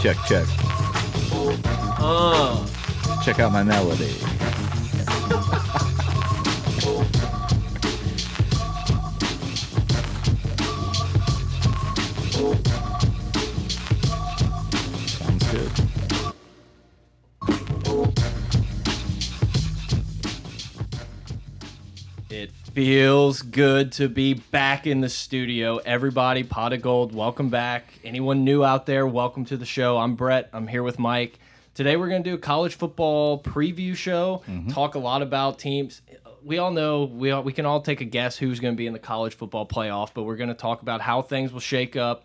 Check, check. Uh, Check out my melody. Feels good to be back in the studio. Everybody, Pot of Gold, welcome back. Anyone new out there, welcome to the show. I'm Brett. I'm here with Mike. Today we're going to do a college football preview show. Mm-hmm. Talk a lot about teams. We all know we all, we can all take a guess who's going to be in the college football playoff, but we're going to talk about how things will shake up.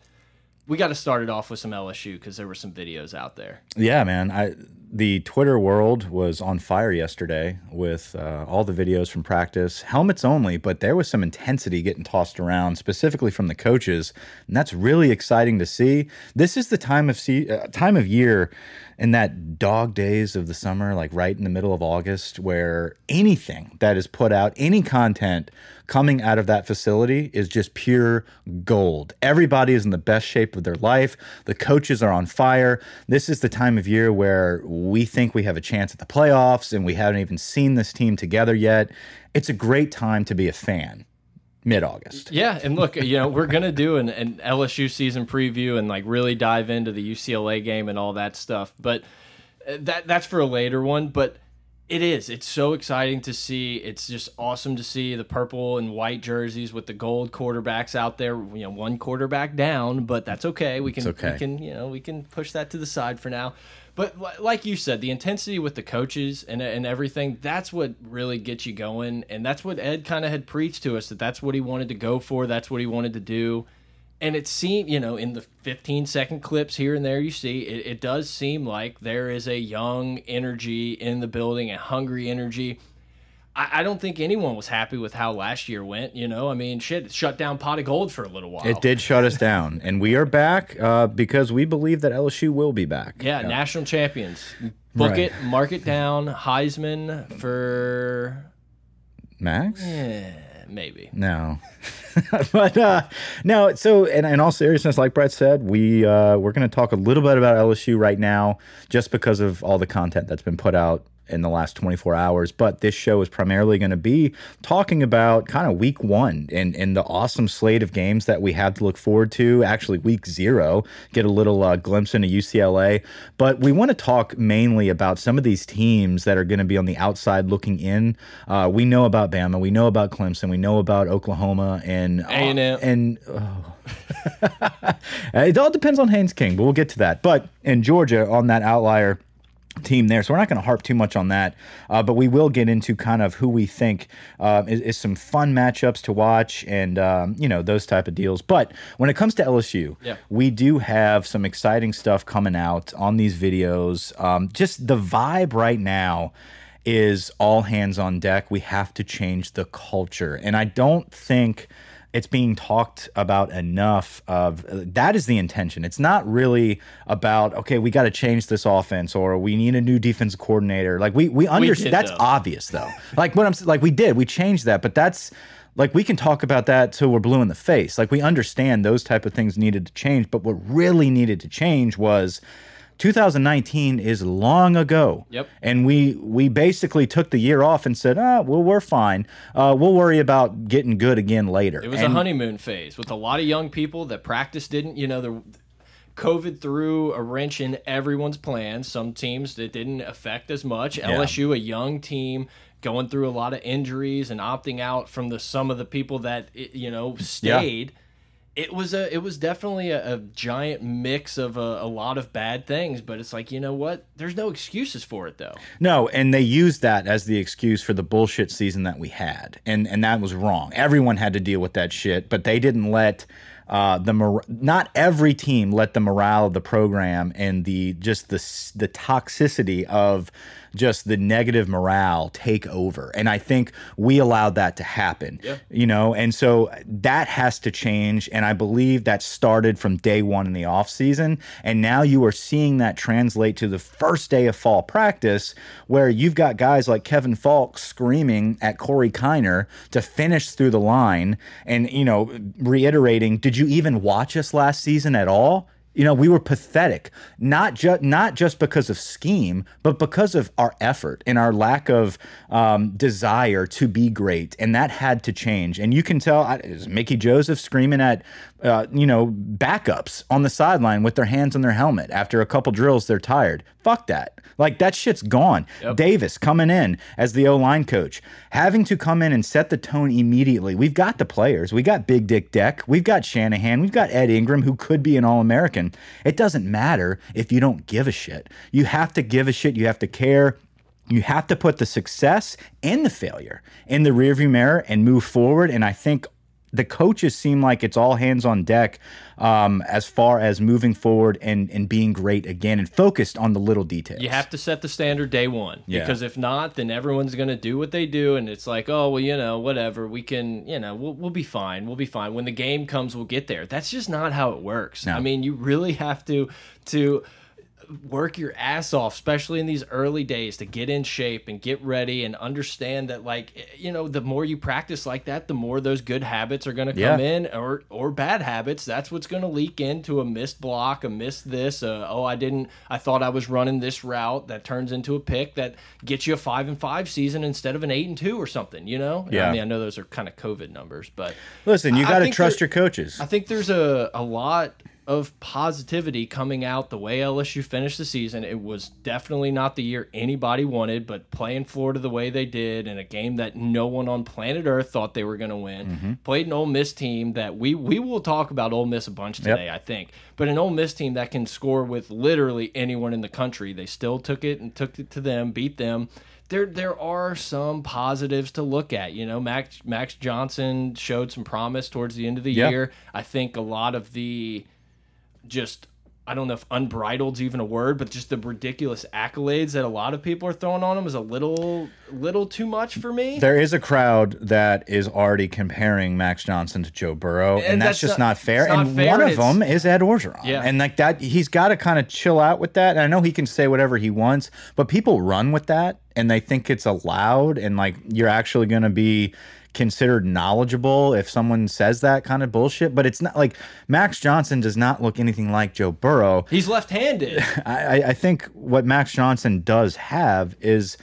We got to start it off with some LSU because there were some videos out there. Yeah, man. I the Twitter world was on fire yesterday with uh, all the videos from practice, helmets only, but there was some intensity getting tossed around, specifically from the coaches, and that's really exciting to see. This is the time of see uh, time of year in that dog days of the summer, like right in the middle of August, where anything that is put out, any content coming out of that facility is just pure gold. Everybody is in the best shape of their life. The coaches are on fire. This is the time of year where we think we have a chance at the playoffs and we haven't even seen this team together yet. It's a great time to be a fan. Mid August. Yeah, and look, you know, we're gonna do an, an LSU season preview and like really dive into the UCLA game and all that stuff. But uh, that that's for a later one. But it is. It's so exciting to see. It's just awesome to see the purple and white jerseys with the gold quarterbacks out there. You know, one quarterback down, but that's okay. We can okay. we can you know we can push that to the side for now. But like you said, the intensity with the coaches and and everything, that's what really gets you going. And that's what Ed kind of had preached to us that that's what he wanted to go for. That's what he wanted to do. And it seemed, you know, in the 15 second clips here and there you see, it, it does seem like there is a young energy in the building, a hungry energy. I, I don't think anyone was happy with how last year went. You know, I mean, shit, it shut down Pot of Gold for a little while. It did shut us down, and we are back uh, because we believe that LSU will be back. Yeah, national champions. Book Right. it, mark it down. Heisman for Max? eh, maybe. No, but uh, no. So, and in all seriousness, like Brett said, we uh, we're going to talk a little bit about LSU right now, just because of all the content that's been put out in the last 24 hours. But this show is primarily going to be talking about kind of week one and and the awesome slate of games that we have to look forward to. Actually, week zero, get a little uh, glimpse into UCLA, but we want to talk mainly about some of these teams that are going to be on the outside looking in. Uh, we know about Bama, we know about Clemson, we know about Oklahoma, and A&M. and oh. it all depends on Haynes King, but we'll get to that. But in Georgia, on that outlier team there. So we're not going to harp too much on that, uh, but we will get into kind of who we think uh, is, is some fun matchups to watch and um, you know those type of deals. But when it comes to LSU, Yeah. we do have some exciting stuff coming out on these videos. Um, just the vibe right now is all hands on deck. We have to change the culture, and I don't think it's being talked about enough of that is the intention. It's not really about okay we got to change this offense or we need a new defense coordinator. Like we we understand that's though. obvious though. Like what i'm like we did we changed that but that's like we can talk about that till we're blue in the face. Like we understand those type of things needed to change but what really needed to change was 2019 is long ago. Yep. And we we basically took the year off and said, ah, well, we're fine. Uh, we'll worry about getting good again later. It was And- a honeymoon phase with a lot of young people that practice didn't, you know, the COVID threw a wrench in everyone's plans. Some teams that didn't affect as much. LSU, a young team, going through a lot of injuries and opting out from the some of the people that you know stayed. It was a it was definitely a, a giant mix of a, a lot of bad things, but it's like you know what? There's no excuses for it though. No, and they used that as the excuse for the bullshit season that we had, and and that was wrong. Everyone had to deal with that shit, but they didn't let uh, the mor- not every team let the morale of the program and the just the the toxicity of just the negative morale take over, and I think we allowed that to happen. Yeah. You know, and so that has to change, and I believe that started from day one in the off season, and now you are seeing that translate to the first day of fall practice, where you've got guys like Kevin Faulk screaming at Corey Kiner to finish through the line, and you know, reiterating, "Did you even watch us last season at all?" You know, we were pathetic, not just not just because of scheme, but because of our effort and our lack of um, desire to be great, and that had to change. And you can tell, I, Mickey Joseph screaming at, uh, you know, backups on the sideline with their hands on their helmet after a couple drills. They're tired. Fuck that. Like that shit's gone. Yep. Davis coming in as the O line coach, having to come in and set the tone immediately. We've got the players. We got Big Dick Deck. We've got Shanahan. We've got Ed Ingram, who could be an All American. It doesn't matter if you don't give a shit. You have to give a shit. You have to care. You have to put the success and the failure in the rearview mirror and move forward. And I think the coaches seem like it's all hands on deck um, as far as moving forward and, and being great again and focused on the little details. You have to set the standard day one Yeah. because if not, then everyone's going to do what they do, and it's like, oh well, you know, whatever. We can, you know, we'll we'll be fine. We'll be fine. When the game comes, we'll get there. That's just not how it works. No. I mean, you really have to to work your ass off especially in these early days to get in shape and get ready and understand that like you know the more you practice like that the more those good habits are going to come Yeah. in or or bad habits that's what's going to leak into a missed block a missed this uh, oh i didn't i thought i was running this route that turns into a pick that gets you a five and five season instead of an eight and two or something you know Yeah. i mean i know those are kind of covid numbers but Listen, you got to trust there- your coaches. I think there's a, a lot of positivity coming out the way LSU finished the season. It was definitely not the year anybody wanted, but playing Florida the way they did in a game that no one on planet Earth thought they were going to win. Mm-hmm. Played an Ole Miss team that we we will talk about Ole Miss a bunch today, I think. But an Ole Miss team that can score with literally anyone in the country. They still took it and took it to them, beat them there there are some positives to look at. You know, Max Max Johnson showed some promise towards the end of the Yeah. year. I think a lot of the just I don't know if unbridled's even a word, but just the ridiculous accolades that a lot of people are throwing on him is a little little too much for me. There is a crowd that is already comparing Max Johnson to Joe Burrow, and, And that's, that's just not- not, fair. not and fair, one and of them is Ed Orgeron, Yeah. and like that, he's got to kind of chill out with that. And I know he can say whatever he wants, but people run with that, and they think it's allowed, and like you're actually going to be considered knowledgeable if someone says that kind of bullshit. But it's not like Max Johnson does not look anything like Joe Burrow. He's left-handed. I, I- I think what Max Johnson does have is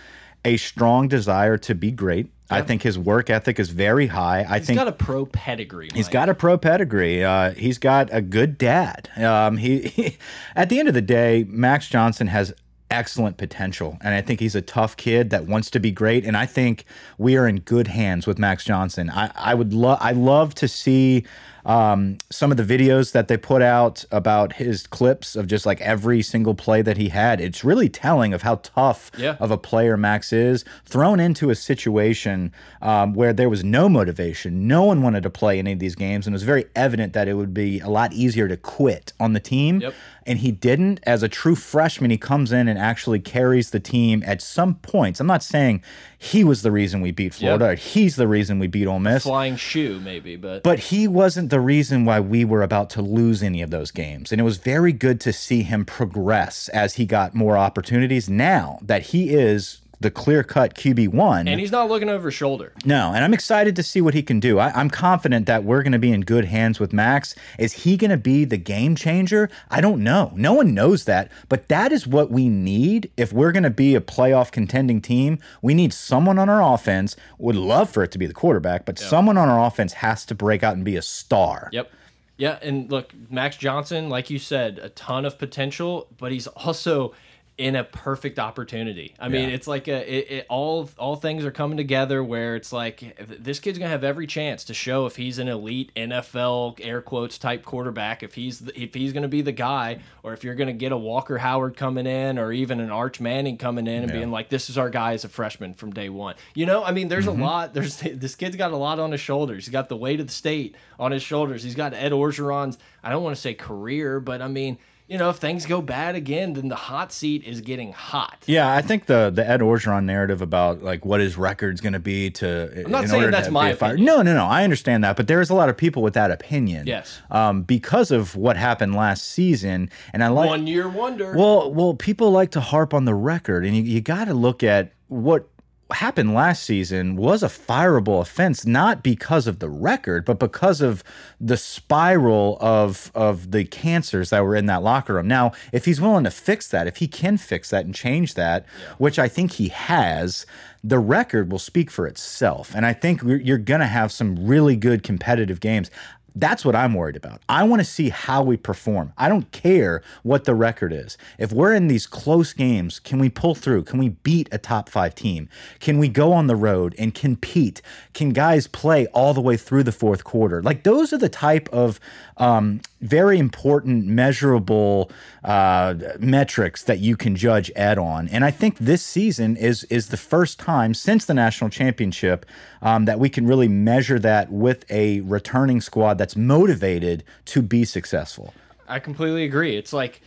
a strong desire to be great. I think his work ethic is very high. I He's think he's got a pro pedigree. He's got a pro pedigree. Uh, he's got a good dad. Um, he, he, at the end of the day, Max Johnson has excellent potential, and I think he's a tough kid that wants to be great. And I think we are in good hands with Max Johnson. I, I would love, I love to see um, some of the videos that they put out about his clips of just like every single play that he had. It's really telling of how tough Yeah. of a player Max is, thrown into a situation um, where there was no motivation. No one wanted to play any of these games, and it was very evident that it would be a lot easier to quit on the team. Yep. And he didn't. As a true freshman, he comes in and actually carries the team at some points. I'm not saying he was the reason we beat Florida. or He's the reason we beat Ole Miss. flying shoe, maybe, but But he wasn't the reason why we were about to lose any of those games. And it was very good to see him progress as he got more opportunities. Now that he is the clear cut QB1. and he's not looking over his shoulder. no, and I'm excited to see what he can do. I, I'm confident that we're going to be in good hands with Max. Is he going to be the game changer? I don't know. No one knows that, but that is what we need if we're going to be a playoff contending team. We need someone on our offense. Would love for it to be the quarterback, but someone on our offense has to break out and be a star. Yep. Yeah, and look, Max Johnson, like you said, a ton of potential, but he's also in a perfect opportunity. I mean, Yeah. it's like a it, it, all all things are coming together where it's like this kid's gonna have every chance to show if he's an elite NFL air quotes type quarterback, if he's the, if he's gonna be the guy, or if you're gonna get a Walker Howard coming in, or even an Arch Manning coming in and being like, this is our guy as a freshman from day one. You know, I mean, there's a mm-hmm. lot. There's this kid's got a lot on his shoulders. He's got the weight of the state on his shoulders. He's got Ed Orgeron's. I don't want to say career, but I mean, you know, if things go bad again, then the hot seat is getting hot. Yeah, I think the the Ed Orgeron narrative about like what his record's going to be to. I'm not saying that's my opinion. No, no, no. I understand that, but there's a lot of people with that opinion. Yes. Um, because of what happened last season, and I like One year wonder. Well, well, people like to harp on the record, and you, you got to look at what happened last season was a fireable offense, not because of the record, but because of the spiral of of the cancers that were in that locker room. Now, if he's willing to fix that, if he can fix that and change that, yeah. which I think he has, the record will speak for itself. And I think you're going to have some really good competitive games. That's what I'm worried about. I want to see how we perform. I don't care what the record is. If we're in these close games, can we pull through? Can we beat a top five team? Can we go on the road and compete? Can guys play all the way through the fourth quarter? Like, those are the type of um, very important, measurable uh, metrics that you can judge Ed on. And I think this season is is the first time since the national championship um, that we can really measure that with a returning squad that's motivated to be successful. I completely agree. It's like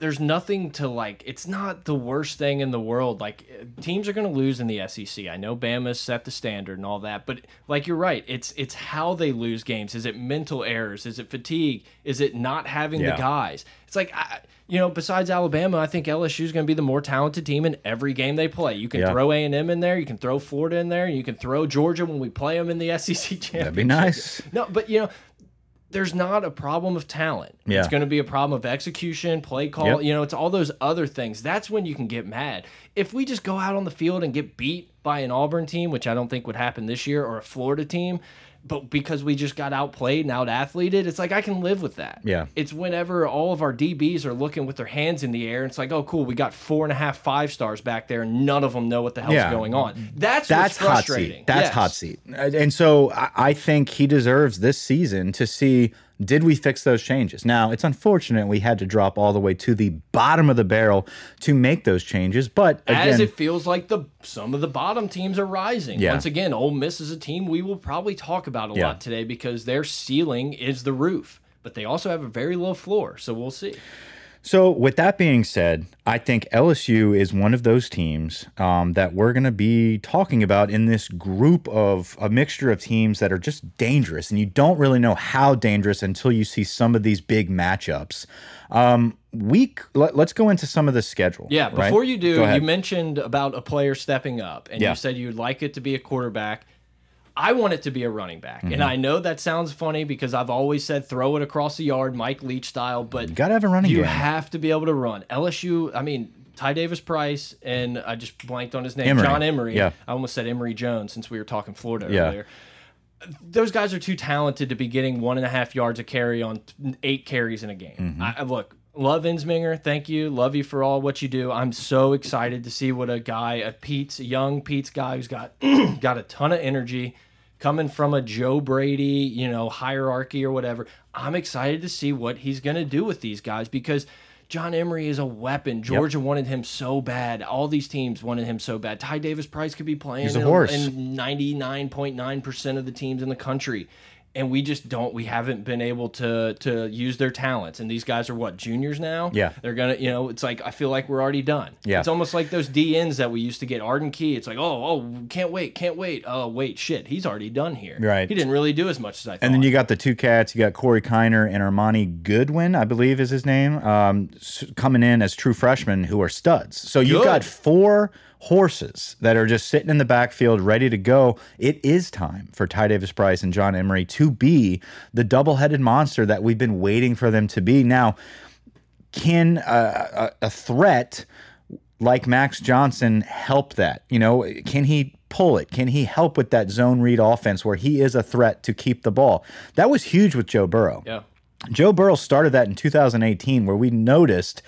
there's nothing to like. It's not the worst thing in the world. Like teams are going to lose in the SEC. I know Bama set the standard and all that, but like you're right. It's it's how they lose games. Is it mental errors? Is it fatigue? Is it not having yeah. the guys? It's like I, you know, besides Alabama, I think LSU is going to be the more talented team in every game they play. You can yeah. throw A and M in there, you can throw Florida in there, you can throw Georgia when we play them in the SEC championship. That'd be nice. No, but you know, there's not a problem of talent. Yeah. It's going to be a problem of execution, play call. Yep. You know, it's all those other things. That's when you can get mad. If we just go out on the field and get beat by an Auburn team, which I don't think would happen this year, or a Florida team, but because we just got outplayed and out athleted, it's like I can live with that. Yeah. It's whenever all of our DBs are looking with their hands in the air, it's like, oh, cool, we got four and a half five stars back there, and none of them know what the hell's yeah. going on. That's that's hot seat. That's yes. hot seat. And so I think he deserves this season to see did we fix those changes? Now, it's unfortunate we had to drop all the way to the bottom of the barrel to make those changes, but again, as it feels like the some of the bottom teams are rising. Yeah. Once again, Ole Miss is a team we will probably talk about a yeah. lot today because their ceiling is the roof, but they also have a very low floor, so we'll see. So, with that being said, I think LSU is one of those teams um, that we're going to be talking about in this group of a mixture of teams that are just dangerous. And you don't really know how dangerous until you see some of these big matchups. Um, week, let, us go into some of the schedule. Yeah, before right? you do, you mentioned about a player stepping up, and yeah. you said you'd like it to be a quarterback. I want it to be a running back. Mm -hmm. And mm-hmm. I know that sounds funny because I've always said throw it across the yard, Mike Leach style, but you gotta have a running You game. have to be able to run. LSU, I mean, Ty Davis Price and I just blanked on his name. John Emery. Yeah. I almost said Emory Jones since we were talking Florida yeah. earlier. Those guys are too talented to be getting one and a half yards a carry on eight carries in a game. Mm -hmm. I, look, love Insminger. Thank you. Love you for all what you do. I'm so excited to see what a guy, a Pete's, a young Pete's guy who's got got a ton of energy coming from a Joe Brady, you know, hierarchy or whatever. I'm excited to see what he's going to do with these guys because John Emery is a weapon. Georgia yep. wanted him so bad. All these teams wanted him so bad. Ty Davis Price could be playing He's a in 99.9% of the teams in the country and we just don't we haven't been able to to use their talents. And these guys are what juniors now? Yeah. They're gonna you know it's like i feel like we're already done. Yeah. It's almost like those dns that we used to get arden key it's like oh oh can't wait can't wait. Oh wait shit he's already done here. Right. He didn't really do as much as i thought and then you got the two cats you got corey kiner and armoni goodwin i believe is his name um, coming in as true freshmen who are studs. So you got four horses that are just sitting in the backfield ready to go. It is time for Ty Davis Price and John Emery to be the double headed monster that we've been waiting for them to be. Now, can a, a, a threat like Max Johnson help that? You know, can he pull it? Can he help with that zone read offense where he is a threat to keep the ball? That was huge with Joe Burrow. Yeah. Joe Burrow started that in 2018, where we noticed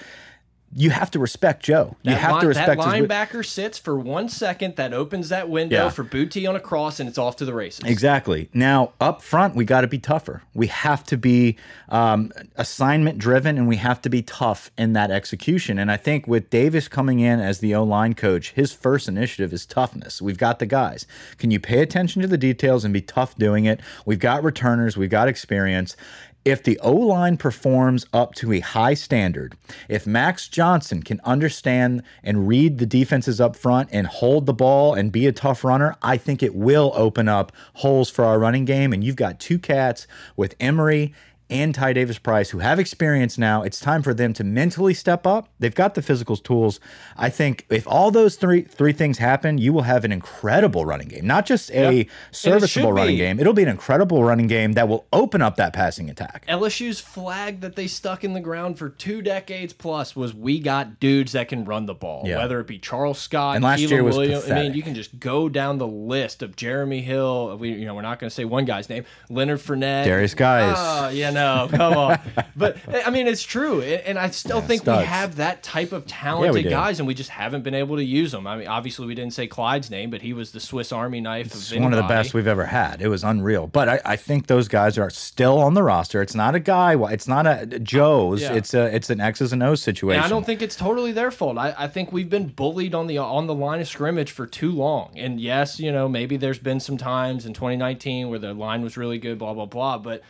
you have to respect Joe. You that have to respect that linebacker sits for one second. That opens that window yeah. for Boutte on a cross, and it's off to the races. Exactly. Now up front, we got to be tougher. We have to be um, assignment driven, and we have to be tough in that execution. And I think with Davis coming in as the O line coach, his first initiative is toughness. We've got the guys. Can you pay attention to the details and be tough doing it? We've got returners. We've got experience, if the O line performs up to a high standard, if Max Johnson can understand and read the defenses up front and hold the ball and be a tough runner, I think it will open up holes for our running game. And you've got two cats with Emery and Ty Davis Price, who have experience now. It's time for them to mentally step up. They've got the physical tools. I think if all those three three things happen, you will have an incredible running game. Not just a Yep. serviceable running be. game. It'll be an incredible running game that will open up that passing attack. LSU's flag that they stuck in the ground for two decades plus was we got dudes that can run the ball. Yeah. Whether it be Charles Scott, And last Keelan year was Williams. I mean, you can just go down the list of Jeremy Hill. We, you know, we're not going to say one guy's name. Leonard Fournette, Derrius Guice. Oh, ah, yeah, no, come on. But I mean, it's true, and I still think we have that type of Yeah, talented do. guys, and we just haven't been able to use them. I mean, obviously, we didn't say Clyde's name, but he was the Swiss Army knife It's of one of the best we've ever had. It was unreal. But I, I think those guys are still on the roster. It's not a guy. It's not a Joe's. Yeah. It's a it's an X's and O's situation. And I don't think it's totally their fault. I, I think we've been bullied on the on the line of scrimmage for too long. And yes, you know, maybe there's been some times in 2019 where the line was really good, blah blah blah. But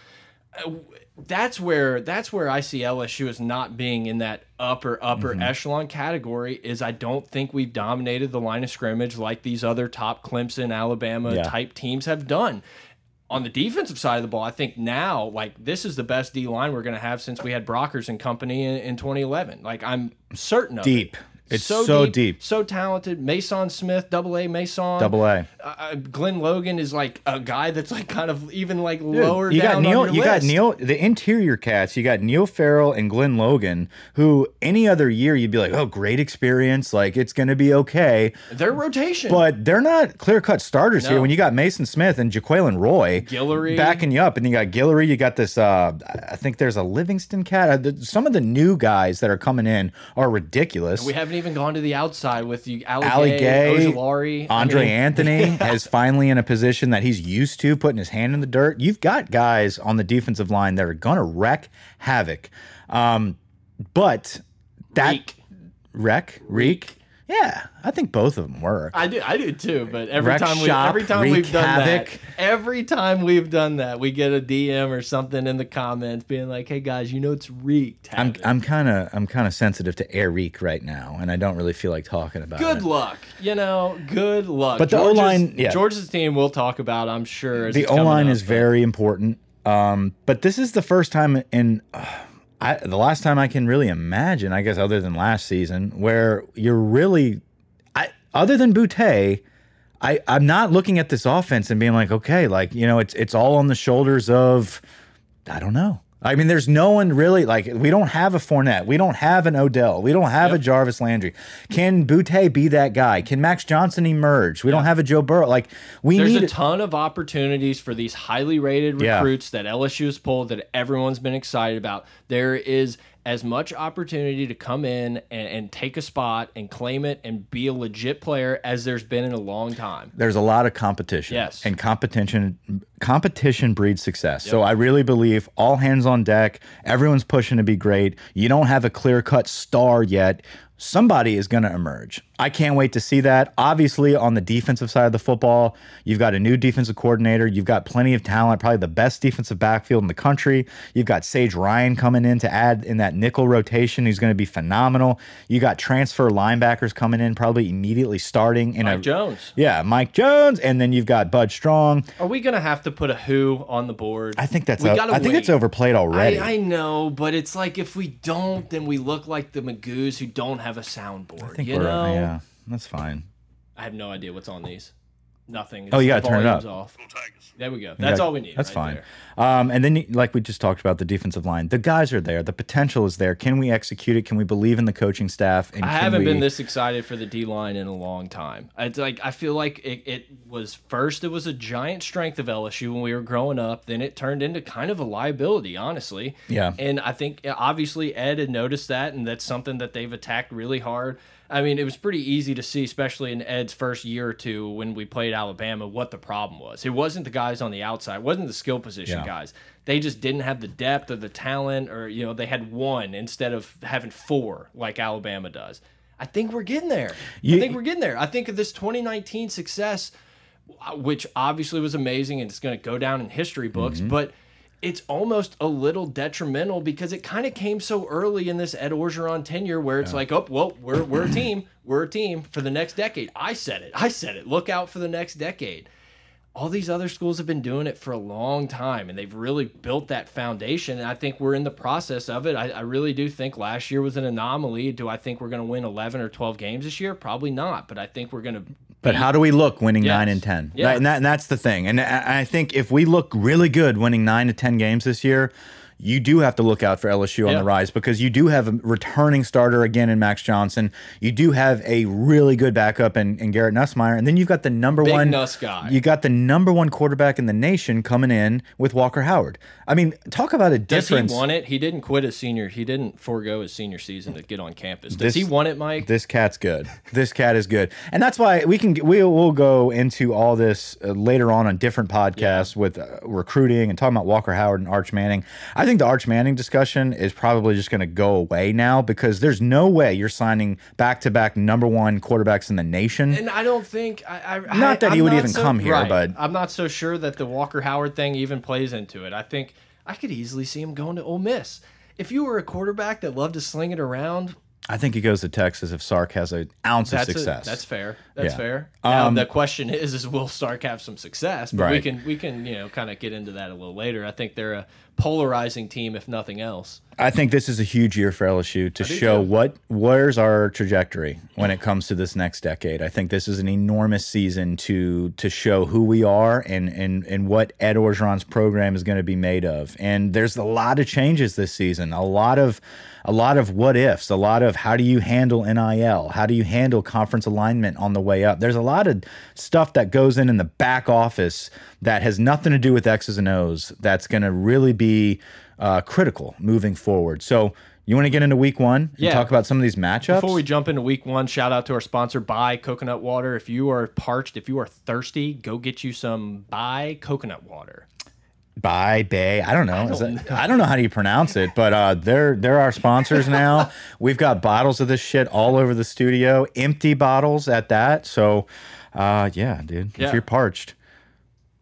uh, that's where that's where I see LSU as not being in that upper upper Mm-hmm. echelon category. Is I don't think we've dominated the line of scrimmage like these other top Clemson, Alabama Yeah. type teams have done on the defensive side of the ball, I think now, like, this is the best D line we're going to have since we had Brockers and company in, in 2011. Like, I'm certain of Deep. It. It's so deep. so talented. Mason Smith, double A Mason, Double A. Uh, Glenn Logan is like a guy that's like kind of even like lower you got Neil. You got. Neil. The interior cats. You got Neil Farrell and Glenn Logan, who any other year you'd be like, oh, great experience. Like it's going to be okay. Their rotation, But they're not clear cut starters here. When you got Mason Smith and Jaquelin Roy, Guillory. backing you up, and you got Guillory, you got this. Uh, I think there's a Livingston cat. Uh, Some of the new guys that are coming in are ridiculous. we haven't even gone to the outside with you, Ali, Ali Gaye, Gay, Ojulari, I Andre mean, Anthony is finally in a position that he's used to putting his hand in the dirt. You've got guys on the defensive line that are going to wreck havoc. Um, but that wreck, reek, yeah, I think both of them work. I do, I do too. But every Wreck time we, shop, every time we've done havoc. that, every time we've done that, we get a DM or something in the comments being like, "Hey guys, you know it's reeked." I'm. I'm kind of I'm kind of sensitive to air reek right now, and I don't really feel like talking about it. Good it. luck, you know. Good luck. But the Georgia's- O-line- yeah. Georgia's team we'll talk about, I'm sure. the O line is but- very important. Um, but this is the first time in uh, I, the last time I can really imagine, I guess, other than last season, where you're really, I other than Boutte, I I'm not looking at this offense and being like, okay, like you know, it's it's all on the shoulders of, I don't know. I mean, there's no one really like we don't have a Fournette, we don't have an Odell, we don't have a Jarvis Landry. Can Boutte be that guy? Can Max Johnson emerge? We don't have a Joe Burrow. Like we need There's need a ton of opportunities for these highly rated Yeah. recruits that LSU has pulled that everyone's been excited about. There is as much opportunity to come in and, and take a spot and claim it and be a legit player as there's been in a long time. there's a lot of competition. Yes. And competition competition breeds success. So I really believe all hands on deck. Everyone's pushing to be great. You don't have a clear-cut star yet. Somebody is going to emerge. I can't wait to see that. Obviously, on the defensive side of the football, you've got a new defensive coordinator. You've got plenty of talent, probably the best defensive backfield in the country. You've got Sage Ryan coming in to add in that nickel rotation. He's going to be phenomenal. You got transfer linebackers coming in, probably immediately starting in a Mike Jones. yeah, Mike Jones, and then you've got Bud Strong. Are we gonna have to put a who on the board? I think that's We o- gotta I think it's overplayed already. I, I know, but it's like if we don't, then we look like the Magoos who don't have a soundboard. You know, yeah, that's fine. I have no idea what's on these. Nothing. Oh, you gotta turn it up. Off. There we go. That's Yeah, all we need. That's right fine. there. Um, and then, like we just talked about, the defensive line. The guys are there. The potential is there. Can we execute it? Can we believe in the coaching staff? And I haven't we, been this excited for the D line in a long time. It's like I feel like it, it was first it was a giant strength of LSU when we were growing up. Then it turned into kind of a liability, honestly. Yeah. And I think obviously Ed had noticed that, and that's something that they've attacked really hard. I mean, it was pretty easy to see, especially in Ed's first year or two when we played Alabama, what the problem was. It wasn't the guys on the outside, it wasn't the skill position Yeah. guys. They just didn't have the depth or the talent, or you know, they had one instead of having four like Alabama does. I think we're getting there. You- I think we're getting there. I think of this 2019 success, which obviously was amazing and it's going to go down in history books, Mm-hmm. but it's almost a little detrimental because it kind of came so early in this Ed Orgeron tenure where it's like, oh, well, we're, we're a team. We're a team for the next decade. I said it. I said it. Look out for the next decade. all these other schools have been doing it for a long time and they've really built that foundation. And I think we're in the process of it. I, I really do think last year was an anomaly. Do I think we're going to win 11 or 12 games this year? Probably not. But I think we're going to. But how do we look winning Yes. nine and ten? Yeah. and, that, and that's the thing. And I, I think if we look really good winning nine to ten games this year, you do have to look out for LSU on Yeah. the rise because you do have a returning starter again in Max Johnson. You do have a really good backup in, in Garrett Nussmeier, and then you've got the number Big one Nuss guy. You got the number one quarterback in the nation coming in with Walker Howard. I mean, talk about a Does he difference. want it? He didn't quit his senior. He didn't forego his senior season to get on campus. Does This- he want it, Mike? This cat's good. This cat is good, and that's why we can we will go into all this uh, later on on different podcasts with uh, recruiting and talking about Walker Howard and Arch Manning. I think the Arch Manning discussion is probably just going to go away now because there's no way you're signing back to back number one quarterbacks in the nation. And I don't think I, I Not that I, he would even so- come here, right. but- I'm not so sure that the Walker Howard thing even plays into it. I think I could easily see him going to Ole Miss. If you were a quarterback that loved to sling it around, I think he goes to Texas if Sark has an ounce of that's a- success. that's fair. That's Yeah. fair. Now Um, the question is, is will Sark have some success? But we can we can you know kind of get into that a little later. I think they're a polarizing team, if nothing else. I think this is a huge year for LSU to show too. what where's our trajectory when it comes to this next decade. I think this is an enormous season to to show who we are and and and what Ed Orgeron's program is going to be made of. And there's a lot of changes this season. A lot of a lot of what ifs, a lot of how do you handle NIL? How do you handle conference alignment on the way up? There's a lot of stuff that goes in in the back office that has nothing to do with X's and O's that's going to really be uh, critical moving forward. So you want to get into week one and Yeah. talk about some of these matchups? Before we jump into week one, shout out to our sponsor, Bai Coconut Water. If you are parched, if you are thirsty, go get you some Bai Coconut Water. Bye Bay. I don't know. Is that- I don't know how do you pronounce it, but uh, they're they're our sponsors now. We've got bottles of this shit all over the studio, empty bottles at that. So, uh, yeah, dude, Yeah. if you're parched,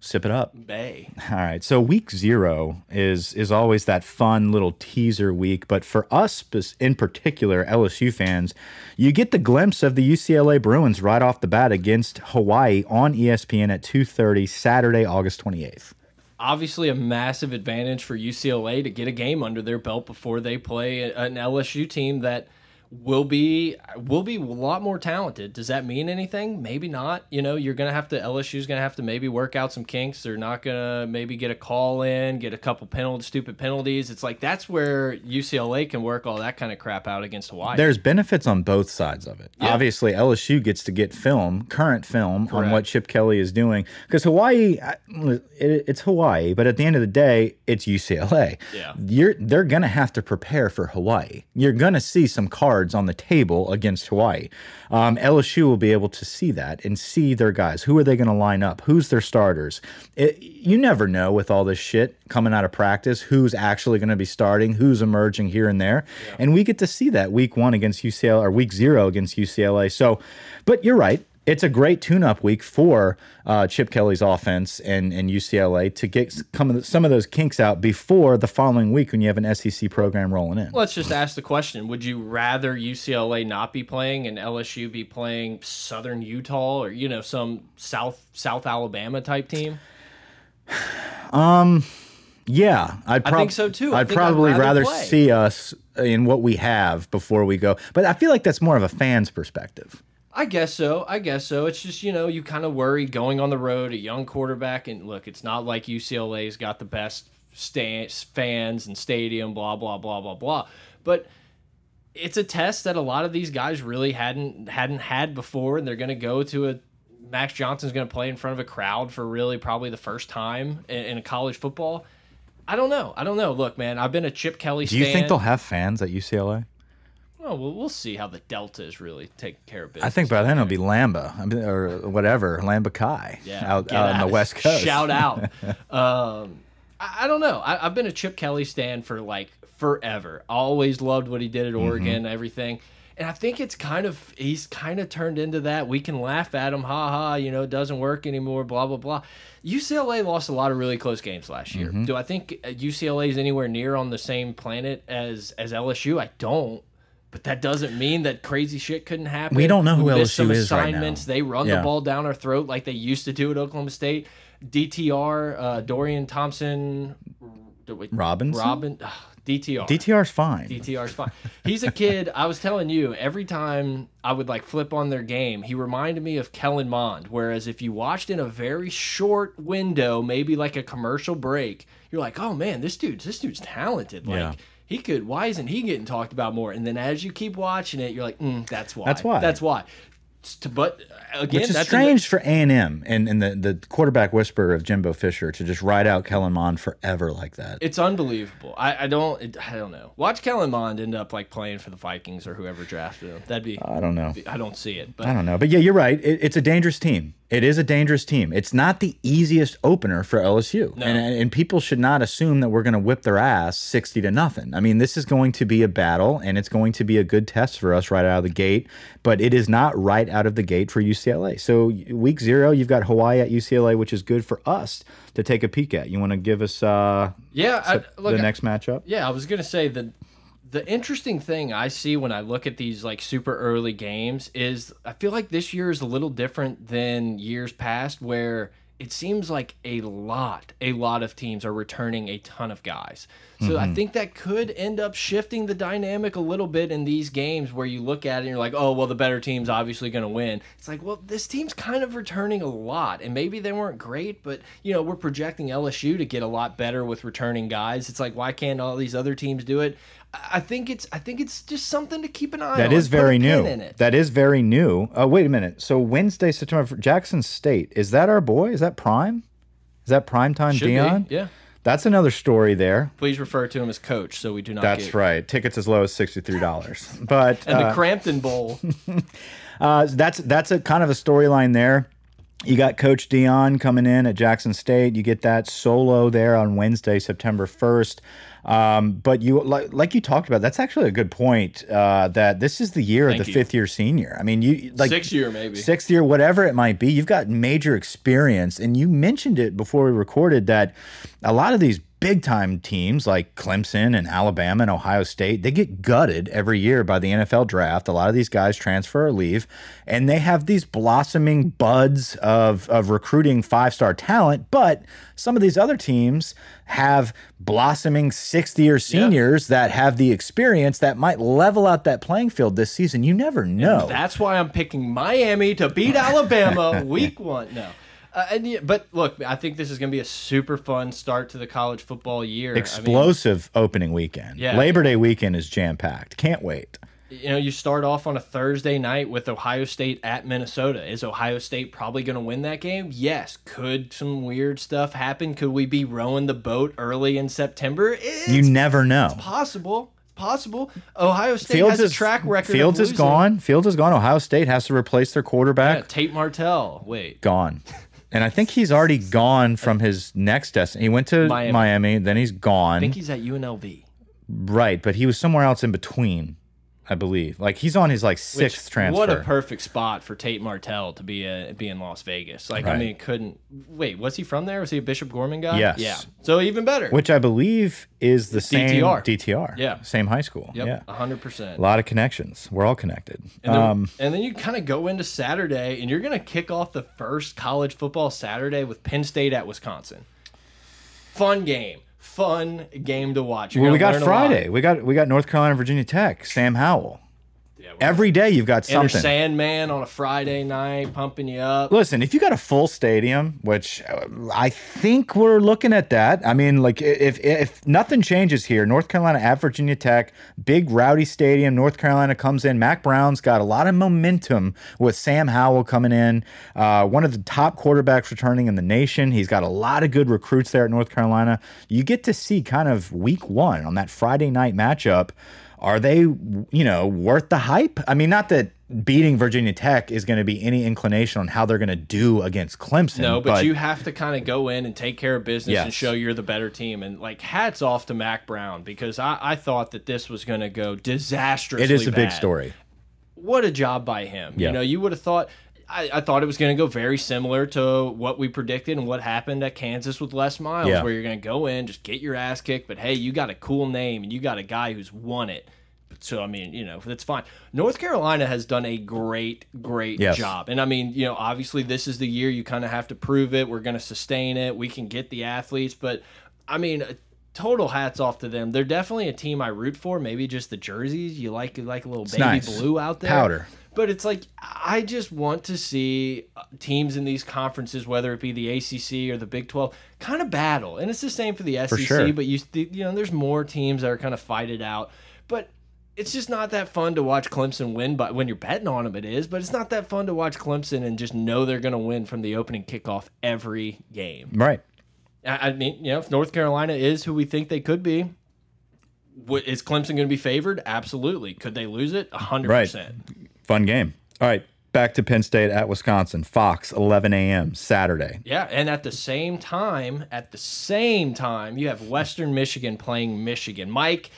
sip it up. Bay. All right. So week zero is is always that fun little teaser week, but for us in particular, LSU fans, you get the glimpse of the UCLA Bruins right off the bat against Hawaii on ESPN at 2:30 Saturday, August 28th. Obviously, a massive advantage for UCLA to get a game under their belt before they play an LSU team that will be will be a lot more talented. Does that mean anything? Maybe not. You know, you're gonna have to LSU's gonna have to maybe work out some kinks. They're not gonna maybe get a call in, get a couple penalty stupid penalties. It's like that's where UCLA can work all that kind of crap out against Hawaii. There's benefits on both sides of it. Yeah. Obviously, LSU gets to get film, current film on what Chip Kelly is doing because Hawaii, it, it's Hawaii, but at the end of the day, it's UCLA. Yeah. you're they're gonna have to prepare for Hawaii. You're gonna see some cards on the table against Hawaii. Um, LSU will be able to see that and see their guys. Who are they gonna line up? Who's their starters? It, you never know with all this shit coming out of practice who's actually going to be starting, who's emerging here and there, and we get to see that week one against UCLA or week zero against UCLA. So, but you're right. It's a great tune-up week for uh, Chip Kelly's offense and, and UCLA to get some some of those kinks out before the following week when you have an SEC program rolling in. Let's just ask the question: Would you rather UCLA not be playing and LSU be playing Southern Utah or you know some South South Alabama type team? Um, yeah, I'd I think so, too. I I'd think I'd probably rather rather see us in what we have before we go. But I feel like that's more of a fan's perspective. I guess so. I guess so. It's just you know you kind of worry going on the road, a young quarterback, and look, it's not like UCLA's got the best fans and stadium, blah blah blah blah blah. But it's a test that a lot of these guys really hadn't hadn't had before, and they're going to go to a. Max Johnson's going to play in front of a crowd for really probably the first time in, in college football. I don't know. I don't know. Look, man, I've been a Chip Kelly. Do you think they'll have fans at UCLA? Oh, well, we'll see how the Delta is really taking care of business. I think by then it'll be Lamba or whatever, Lamba Kai yeah, out, out on the. West Coast. Shout out. um, I, I don't know. I, I've been a Chip Kelly stan for like forever. Always loved what he did at Mm-hmm. Oregon, everything. And I think it's kind of he's kind of turned into that. We can laugh at him, ha ha. You know, it doesn't work anymore. Blah blah blah. UCLA lost a lot of really close games last year. Mm-hmm. Do I think UCLA is anywhere near on the same planet as as LSU? I don't. But that doesn't mean that crazy shit couldn't happen. We don't know who some LSU is right now. assignments. They run Yeah. the ball down our throat like they used to do at Oklahoma State. DTR, uh, Dorian Thompson, Robinson? Robin, ugh, DTR. DTR's fine. DTR's fine. He's a kid. I was telling you, every time I would like flip on their game, he reminded me of Kellen Mond. Whereas if you watched in a very short window, maybe like a commercial break, you're like, oh man, this dude's this dude's talented. Like Yeah. He could. Why isn't he getting talked about more? And then as you keep watching it, you're like, mm, that's why. That's why. That's why. To- But again, Which is strange for A and M and and the the quarterback whisperer of Jimbo Fisher to just ride out Kellen Mond forever like that. It's unbelievable. I, I don't. It, I don't know. Watch Kellen Mond end up like playing for the Vikings or whoever drafted him. That'd be. I don't know. I don't see it. But I don't know, but yeah, you're right. It, it's a dangerous team. It is a dangerous team. It's not the easiest opener for LSU, and and people should not assume that we're going to whip their ass sixty to nothing. I mean, this is going to be a battle, and it's going to be a good test for us right out of the gate. But it is not right out of the gate for UCLA. So week zero, you've got Hawaii at UCLA, which is good for us to take a peek at. You want to give us uh, yeah, I, look, the next matchup? Yeah, I was gonna say the the interesting thing I see when I look at these like super early games is I feel like this year is a little different than years past where it seems like a lot, a lot of teams are returning a ton of guys. So I mm-hmm. think that could end up shifting the dynamic a little bit in these games where you look at it and you're like, oh, well, the better team's obviously going to win. It's like, well, this team's kind of returning a lot. And maybe they weren't great, but, you know, we're projecting LSU to get a lot better with returning guys. It's like, why can't all these other teams do it? I I think it's I think it's just something to keep an eye on. That is very new. That is very new. Oh, wait a minute. So Wednesday, September Jackson State is that our boy? Is that Prime? Is that prime time Should be, Deion? Yeah. That's another story there. Please refer to him as coach so we do not That's get right. Tickets as low as sixty three dollars. But And uh, the Cramton Bowl. uh, that's that's a kind of a storyline there. You got Coach Deion coming in at Jackson State. You get that solo there on Wednesday, September first. Um, but you like, like you talked about, that's actually a good point. Uh, that this is the year Thank of the you. fifth year senior. I mean, you like Sixth year, maybe. sixth year, whatever it might be. You've got major experience, and you mentioned it before we recorded that a lot of these big time teams like Clemson and Alabama and Ohio State, they get gutted every year by the NFL draft. A lot of these guys transfer or leave, and they have these blossoming buds of, of recruiting five star talent. But some of these other teams have blossoming 60 year seniors that have the experience that might level out that playing field this season. You never know. That's why I'm picking Miami to beat Alabama week one. No. Uh, and yeah, but look, I think this is going to be a super fun start to the college football year. I mean, Explosive opening weekend. Yeah. Labor Day weekend is jam packed. Can't wait. you know, you start off on a Thursday night with Ohio State at Minnesota. Is Ohio State probably going to win that game? Yes. Could some weird stuff happen? Could we be rowing the boat early in September? It's You never know. possible. Possible. Ohio State Fields has is a track record. Fields is gone. Fields is gone. Ohio State has to replace their Yeah, quarterback. Tate Martell. Wait. Gone. And I think he's already gone from his next destination. He went to Miami. Miami. then he's gone. I think he's at UNLV. right, but he was somewhere else in between, I believe. Like he's on his like sixth Which- transfer. What a perfect spot for Tate Martell to be a, be in Las Vegas. Like I mean, couldn't wait. Was he from there? Was he a Bishop Gorman guy? Yes. Yeah. So even better. Which I believe is the same DTR. DTR. Yeah. Same high school. Yep. Yeah. hundred percent. A lot of connections. We're all connected. And then, um, and then you kind of go into Saturday, and you're going to kick off the first college football Saturday with Penn State at Wisconsin. Fun game, fun game to watch. You're well, we got learn a lot. Friday. We got we got North Carolina, Virginia Tech. Sam Howell. Every day you've got Enter something. Sandman on a Friday night, pumping you up. Listen, if you got a full stadium, which uh, I think we're looking at that. I mean, like if if nothing changes here, North Carolina at Virginia Tech, big rowdy stadium. North Carolina comes in. Mack Brown's got a lot of momentum with Sam Howell coming in, uh, one of the top quarterbacks returning in the nation. He's got a lot of good recruits there at North Carolina. You get to see kind of week one on that Friday night matchup. Are they, you know, worth the hype? I mean, not that beating Virginia Tech is going to be any inclination on how they're going to do against Clemson. No, but, you have to kind of go in and take care of business and show you're the better team. And like, hats off to Mack Brown because I, I thought that this was going to go disastrously. it is a big story. What a job by him. Yeah. You know, you would have thought. I, I thought it was going to go very similar to what we predicted and what happened at Kansas with Les Miles, Yeah. where you're going to go in, just get your ass kicked, but hey, you got a cool name and you got a guy who's won it. So I mean, you know, that's fine. North Carolina has done a great, great Yes. job, and I mean, you know, obviously this is the year you kind of have to prove it. We're going to sustain it. We can get the athletes, but I mean, uh, total hats off to them. They're definitely a team I root for. Maybe just the jerseys. You like you like a little baby nice. blue out there, Powder. But it's like I just want to see uh, teams in these conferences, whether it be the ACC or the Big Twelve, kind of battle. And it's the same for the SEC. sure. But you you know, there's more teams that are kind of fight it out. But it's just not that fun to watch Clemson win. But when you're betting on them, it is. But it's not that fun to watch Clemson and just know they're going to win from the opening kickoff every game. Right. I I mean, you know, if North Carolina is who we think they could be, is Clemson going to be favored? Absolutely. Could they lose it? hundred Right. Fun game. All right. Back to Penn State at Wisconsin. Fox, 11 a.m. Saturday. Yeah, and at the same time, at the same time, you have Western Michigan playing Michigan. Mike,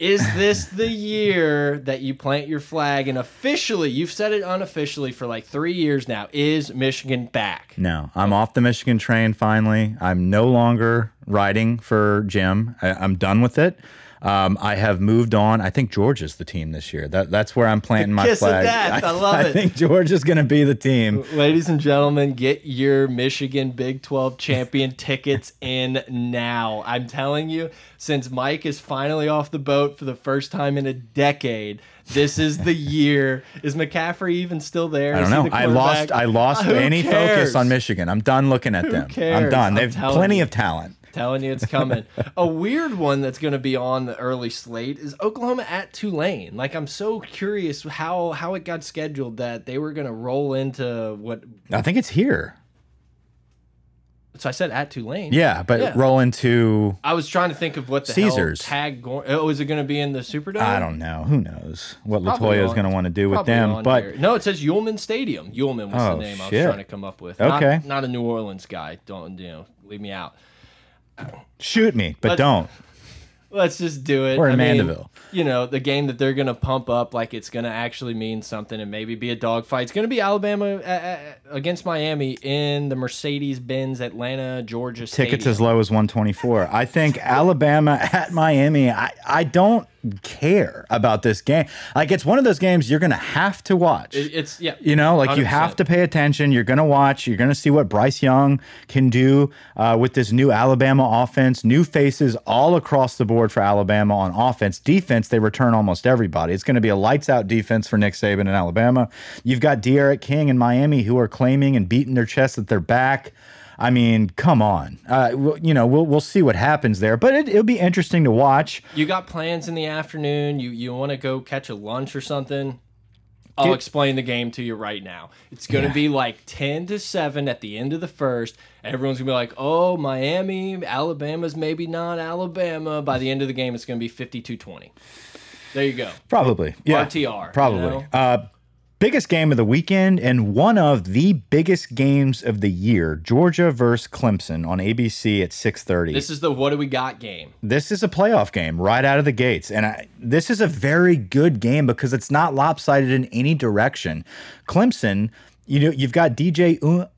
is this the year that you plant your flag and officially, you've said it unofficially for like three years now, is Michigan back? No, I'm off the Michigan train finally. I'm no longer riding for Jim. I, I'm done with it. Um, I have moved on. I think Georgia's the team this year. That that's where I'm planting my kiss of flag. death. I love I it. think Georgia's going to be the team. Ladies and gentlemen, get your Michigan Big 12 champion tickets in now. I'm telling you, since Mike is finally off the boat for the first time in a decade, this is the year. Is McCaffrey even still there? I don't know. I lost. I lost Who any cares? focus on Michigan. I'm done looking at them. I'm done. They've plenty you. of talent. Telling you it's coming. a weird one that's going to be on the early slate is Oklahoma at Tulane. Like I'm so curious how how it got scheduled that they were going to roll into what. I think it's here. So I said at Tulane. Yeah, but Yeah. roll into. I was trying to think of what the Caesars. tag going. Oh, is it going to be in the Superdome? I don't know. Who knows what Latoya is going to want to do with them? But no, it says Yulman Stadium. Yulman was Oh, the name I was trying to come up with. Okay. not, not a New Orleans guy. Don't you know? Leave me out. Shoot me, but Let's- don't. Let's just do it. We're in I mean, Mandeville. You know, the game that they're going to pump up like it's going to actually mean something and maybe be a dogfight. It's going to be Alabama uh, uh, against Miami in the Mercedes-Benz Atlanta, Georgia Tickets Stadium. as low as 124. I think Alabama at Miami. I, I don't care about this game. Like it's one of those games you're going to have to watch. It- It's yeah. You know, like you have to pay attention. You're going to watch. You're going to see what Bryce Young can do uh, with this new Alabama offense. New faces all across the board for Alabama on offense. Defense, they return almost everybody. It's going to be a lights out defense for Nick Saban in Alabama. You've got D'Eriq King in Miami who are claiming and beating their chest that they're back. I mean, come on. Uh, we'll- you know, we'll we'll see what happens there, but it, it'll be interesting to watch. You got plans in the afternoon. You you want to go catch a lunch or something. I'll Get- explain the game to you right now. It's going to be like 10 to 7 at the end of the first. Everyone's going to be like, "Oh, Miami, Alabama's maybe not Alabama." By the end of the game, it's going to be 52-20. There you go. Probably. Yeah. RTR, you Probably. know? Uh, biggest game of the weekend and one of the biggest games of the year Georgia versus Clemson on ABC at 6.30. This is the what do we got game. this is a playoff game right out of the gates. And I, this is a very good game because it's not lopsided in any direction. Clemson, you know, you've got DJ Un.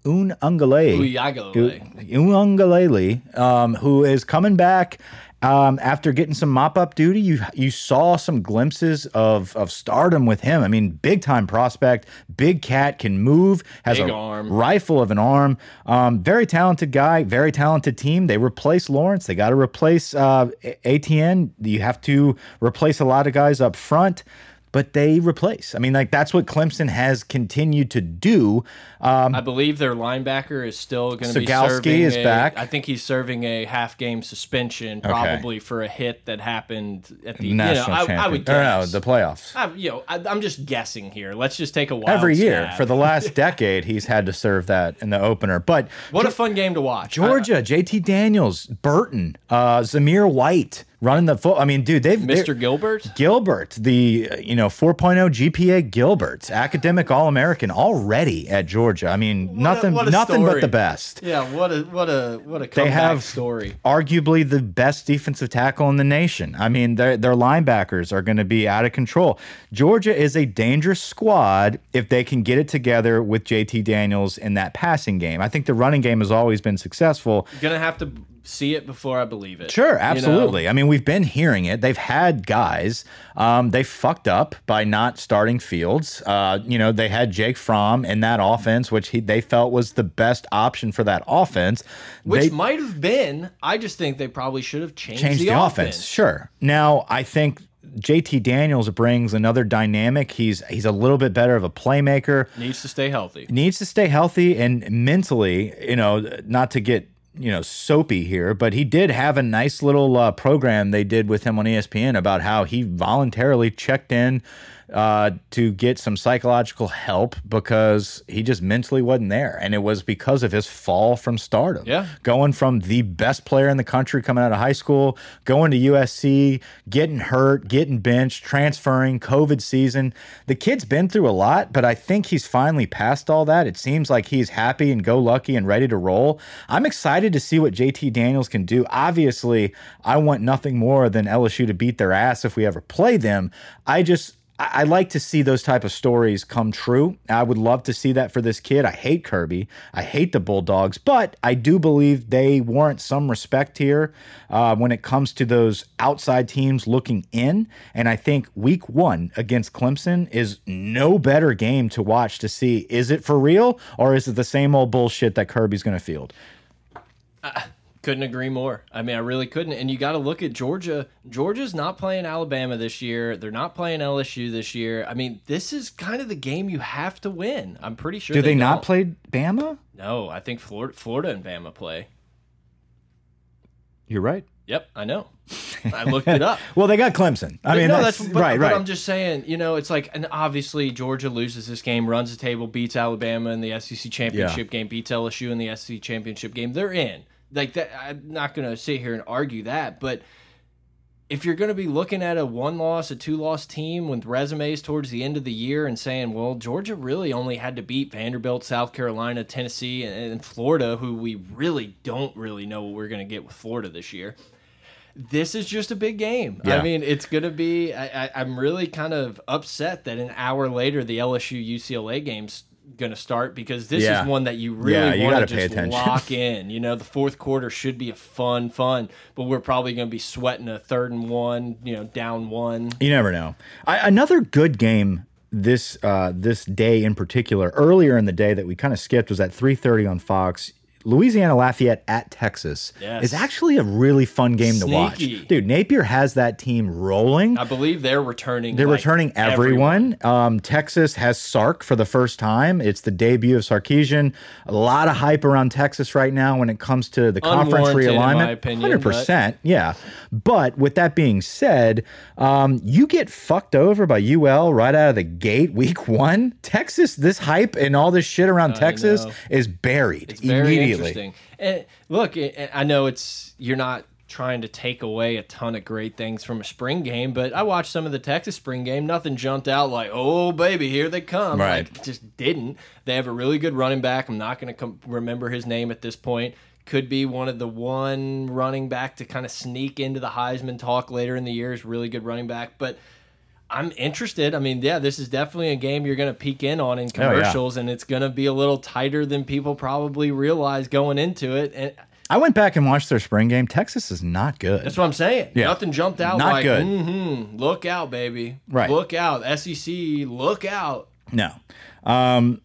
Uiagalelei, um, who is coming back um, after getting some mop up duty. You you saw some glimpses of of stardom with him. I mean, big time prospect, big cat, can move, has Big a arm. rifle of an arm. Um, very talented guy, very talented team. They replace Lawrence. They got to replace uh, Etienne. You have to replace a lot of guys up front. But they replace. I mean, like that's what Clemson has continued to do. Um, I believe their linebacker is still going to be serving. is a- back. I think he's serving a half game suspension, probably for a hit that happened at the national you know, I. I would Or no, guess. the playoffs. I, you know, I, I'm just guessing here. Let's just take a wild every year stab. for the last decade he's had to serve that in the opener but What a fun game to watch. georgia jt daniels burton uh zamir white running the foot i mean dude they've Mr. Gilbert. Gilbert, the uh, you know 4.0 GPA Gilbert, academic All American already at Georgia. I mean, nothing, what a nothing but the best. Yeah, what a what a what a comeback They have story. arguably the best defensive tackle in the nation. I mean, their their linebackers are going to be out of control. Georgia is a dangerous squad if they can get it together with JT Daniels in that passing game. I think the running game has always been successful. Gonna have to see it before I believe it. Sure, you know? absolutely. I mean, we've been hearing it. They've had guys. Um, they fucked up by not starting Fields. Uh, you know, they had Jake Fromm in that offense, which he, they felt was the best option for that offense. Which They- might have been. I just think they probably should have changed, change the, offense. Sure. Now, I think JT Daniels brings another dynamic. He's he's a little bit better of a playmaker. Needs to stay healthy. Needs to stay healthy and mentally, you know, not to get you know soapy here, but he did have a nice little uh, program they did with him on ESPN about how he voluntarily checked in uh, to get some psychological help because he just mentally wasn't there, and it was because of his fall from stardom. Yeah. going from the best player in the country coming out of high school, going to USC, getting hurt, getting benched, transferring, COVID season. The kid's been through a lot, but I think he's finally past all that. It seems like he's happy and go lucky and ready to roll. I'm excited to see what JT Daniels can do. Obviously, I want nothing more than LSU to beat their ass if we ever play them. I just I I like to see those type of stories come true. I would love to see that for this kid. I hate Kirby. I hate the Bulldogs, but I do believe they warrant some respect here uh, when it comes to those outside teams looking in. And I think Week One against Clemson is no better game to watch to see is it for real or is it the same old bullshit that Kirby's going to field. Couldn't agree more. I mean, I really couldn't. And you got to look at Georgia. Georgia's not playing Alabama this year. They're not playing LSU this year. I mean, this is kind of the game you have to win. I'm pretty sure. Do they, not don't. play Bama? No, I think Florida, Florida and Bama play. You're right. Yep, I know. I looked it up. Well, they got Clemson. I mean, no, that's, that's, but, right, but right. I'm just saying, you know, it's like, and obviously Georgia loses this game, runs the table, beats Alabama in the SEC championship game, beats LSU in the SEC championship game. They're in. Like that. I'm not going to sit here and argue that, but if you're going to be looking at a one loss, a two loss team with resumes towards the end of the year and saying, well, Georgia really only had to beat Vanderbilt, South Carolina, Tennessee, and, and Florida, who we really don't really know what we're going to get with Florida this year this is just a big game. Yeah. I mean, it's going to be. I, I, I'm really kind of upset that an hour later the LSU UCLA game's going to start because this Yeah. is one that you really you want to pay just lock in. You know, the fourth quarter should be a fun, fun, but we're probably going to be sweating a third and one. You know, down one. You never know. I, another good game this uh, this day in particular, earlier in the day that we kind of skipped was at 3:30 on Fox. Louisiana Lafayette at Texas Yes. is actually a really fun game to watch. Dude, Napier has that team rolling. I believe they're returning. They're like, returning everyone. Um, Texas has Sark for the first time. It's the debut of Sarkisian. A lot of hype around Texas right now when it comes to the conference Unwarranted, in my realignment. opinion, Hundred percent, yeah. But with that being said, um, you get fucked over by UL right out of the gate, week one. Texas, this hype and all this shit around Texas know. is buried It's very immediately. interesting. And look, I know it's you're not trying to take away a ton of great things from a spring game, but I watched some of the Texas spring game. Nothing jumped out like, "Oh baby, here they come!" Right. Like, just didn't. They have a really good running back. I'm not going to remember his name at this point. Could be one of the one running back to kind of sneak into the Heisman talk later in the year. Is really good running back, but. I'm interested. I mean, yeah, this is definitely a game you're going to peek in on in Oh, yeah. commercials, and it's going to be a little tighter than people probably realize going into it. And I went back and watched their spring game. Texas is not good. that's what I'm saying. Yeah. Nothing jumped out Not like, good. mm-hmm, look out, baby. Right. Look out. SEC, look out. No. Um,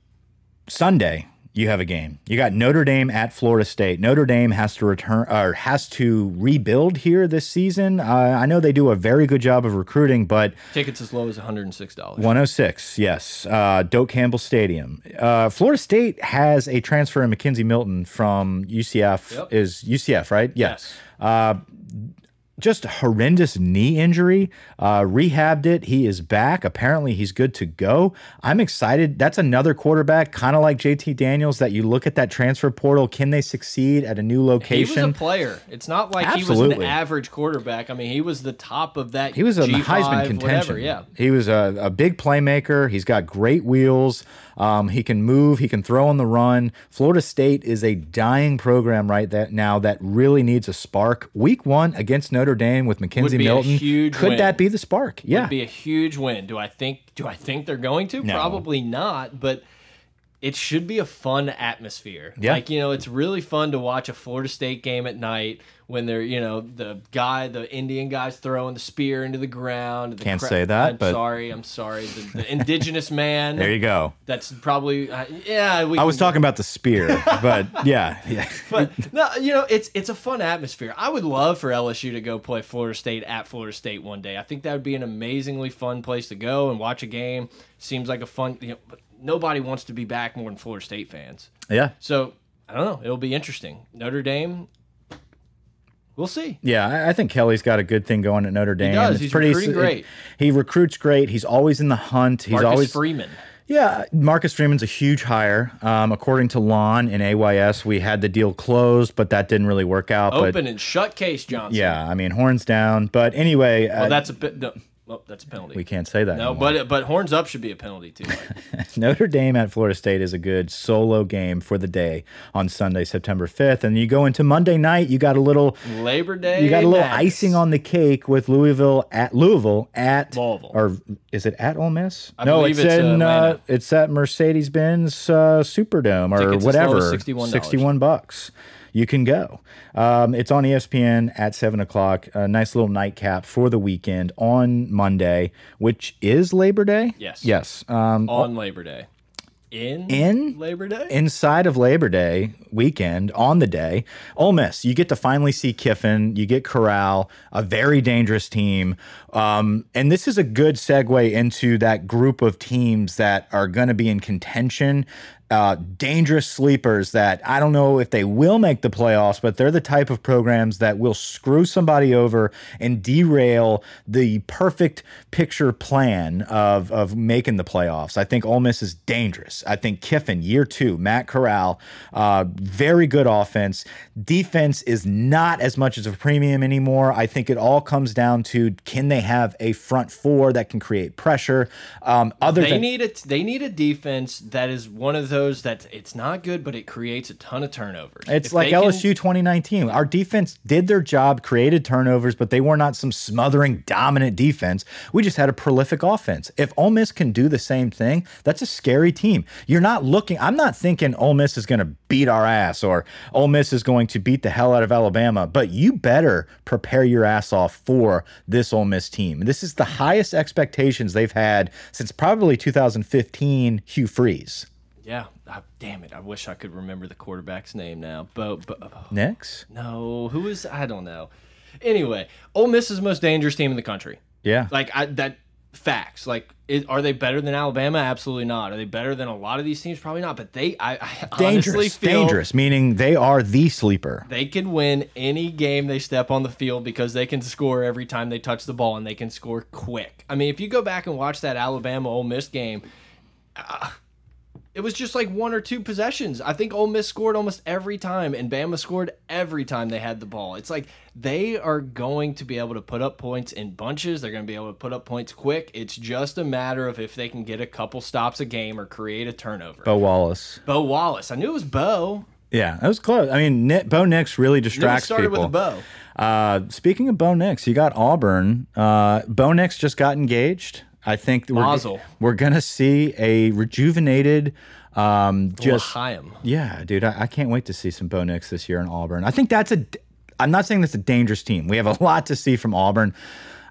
Sunday, you have a game. You got Notre Dame at Florida State. Notre Dame has to return or has to rebuild here this season. Uh, I know they do a very good job of recruiting, but Tickets as low as $106. 106, yes, uh, Doak Campbell Stadium. Uh, Florida State has a transfer in McKenzie Milton from UCF. Yep. Is UCF right? Yeah. Yes. Uh, just horrendous knee injury. Uh, rehabbed it. He is back. Apparently, he's good to go. I'm excited. That's another quarterback, kind of like JT Daniels, that you look at that transfer portal. Can they succeed at a new location? He was a player. It's not like he was an average quarterback. I mean, he was the top of that. He was a G5, Heisman contention. Whatever, yeah. He was a, a big playmaker. He's got great wheels. Um, he can move. He can throw on the run. Florida State is a dying program right that now that really needs a spark. Week one against Notre Dame with McKenzie Milton. Could win. that be the spark? Yeah. Would be a huge win. Do I think? Do I think they're going to? No. Probably not. But it should be a fun atmosphere. Yeah. Like, you know, it's really fun to watch a Florida State game at night when they're, you know, the guy, the Indian guy's throwing the spear into the ground. The Can't say that, I'm but- sorry. I'm sorry. The, the indigenous man. There you go. That's probably, uh, yeah. We I was talking about the spear, but yeah, yeah. But no, you know, it's it's a fun atmosphere. I would love for LSU to go play Florida State at Florida State one day. I think that would be an amazingly fun place to go and watch a game. Seems like a fun, you know, but nobody wants to be back more than Florida State fans. yeah. So I don't know. It'll be interesting. Notre Dame. We'll see. Yeah, I- I think Kelly's got a good thing going at Notre Dame. does. It's He's recruiting it- great. he recruits great. He's always in the hunt. He's Marcus always Freeman. Yeah, Marcus Freeman's a huge hire. Um, according to Lon in AYS, we had the deal closed, but that didn't really work out. Open But and shut case, Johnson. yeah, I mean, horns down. But anyway, uh, that's a bit. No, well, that's a penalty. we can't say that. no, anymore. but but horns up should be a penalty too. Notre Dame at Florida State is a good solo game for the day on Sunday, September 5th. And you go into Monday night, you got a little Labor Day. you got a little Madness. icing on the cake with Louisville at Louisville at Louisville. or is it at Ole Miss? I no, believe it's, it's, uh, in uh, it's at Mercedes Benz uh, Superdome or Tickets whatever. $61. 61 bucks. You can go. Um, it's on ESPN at seven o'clock. A nice little nightcap for the weekend on Monday, which is Labor Day. Yes. Yes. Um, on Labor Day. In In? Labor Day. inside of Labor Day weekend on the day, Ole Miss, you get to finally see Kiffin. You get Corral, a very dangerous team. Um, and this is a good segue into that group of teams that are going to be in contention. Uh, dangerous sleepers that I don't know if they will make the playoffs, but they're the type of programs that will screw somebody over and derail the perfect picture plan of, of making the playoffs. I think Ole Miss is dangerous. I think Kiffin, year two, Matt Corral, uh, very good offense. Defense is not as much as a premium anymore. I think it all comes down to can they have a front four that can create pressure? Um, other They need a they need a defense that is one of those that it's not good, but it creates a ton of turnovers. It's If like they can- LSU 2019. Our defense did their job, created turnovers, but they were not some smothering, dominant defense. We just had a prolific offense. If Ole Miss can do the same thing, that's a scary team. You're not looking, I'm not thinking Ole Miss is going to beat our ass or Ole Miss is going to beat the hell out of Alabama, but you better prepare your ass off for this Ole Miss team. This is the highest expectations they've had since probably 2015 Hugh Freeze. Yeah. ah, damn it! I wish I could remember the quarterback's name now. But, but Next? no, who is I don't know. Anyway, Ole Miss is the most dangerous team in the country. Yeah. Like I, that facts. Like, is, are they better than Alabama? Absolutely not. Are they better than a lot of these teams? Probably not. But they, I, I honestly dangerous, feel dangerous, meaning they are the sleeper. they can win any game they step on the field because they can score every time they touch the ball and they can score quick. I mean, if you go back and watch that Alabama Ole Miss game, uh, it was just like one or two possessions. I think Ole Miss scored almost every time, and Bama scored every time they had the ball. It's like they are going to be able to put up points in bunches. They're going to be able to put up points quick. It's just a matter of if they can get a couple stops a game or create a turnover. Bo Wallace. Bo Wallace. I knew it was Bo. Yeah, that was close. I mean, Nick, Bo Nix really distracts started people. with a bow. Uh, speaking of Bo Nix, you got Auburn. Uh, Bo Nix just got engaged. I think we're, we're gonna see a rejuvenated, um, just L'chaim. yeah, dude. I, I can't wait to see some Bo Nix this year in Auburn. I think that's a. I'm not saying that's a dangerous team. We have a lot to see from Auburn.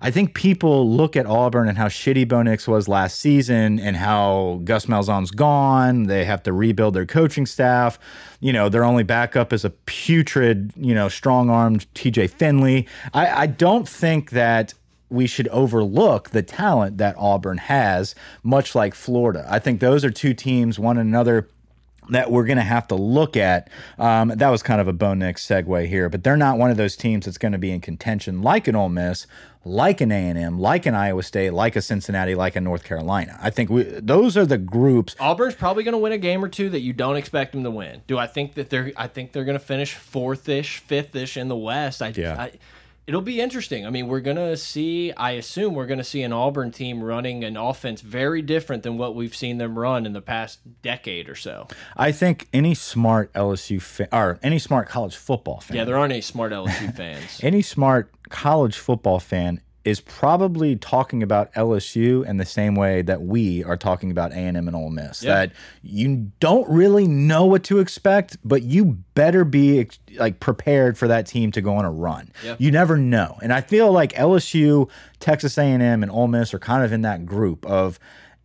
I think people look at Auburn and how shitty Bo Nix was last season and how Gus Malzahn's gone. They have to rebuild their coaching staff. You know, their only backup is a putrid, you know, strong armed TJ Finley. I, I don't think that we should overlook the talent that Auburn has, much like Florida. I think those are two teams, one another that we're going to have to look at. Um, that was kind of a Bo Nix segue here, but they're not one of those teams that's going to be in contention like an Ole Miss, like an A&M, like an Iowa State, like a Cincinnati, like a North Carolina. I think we, those are the groups. Auburn's probably going to win a game or two that you don't expect them to win. Do I think that they're? I think they're going to finish fourth ish, fifth ish in the West. I, Yeah. I, it'll be interesting. I mean, we're going to see. I assume we're going to see an Auburn team running an offense very different than what we've seen them run in the past decade or so. I think any smart LSU fan, or any smart college football fan, Yeah, there aren't any smart LSU fans. any smart college football fan is probably talking about LSU in the same way that we are talking about A&M and Ole Miss. Yeah. That you don't really know what to expect, but you better be like prepared for that team to go on a run. Yeah. You never know. And I feel like LSU, Texas A&M and Ole Miss are kind of in that group of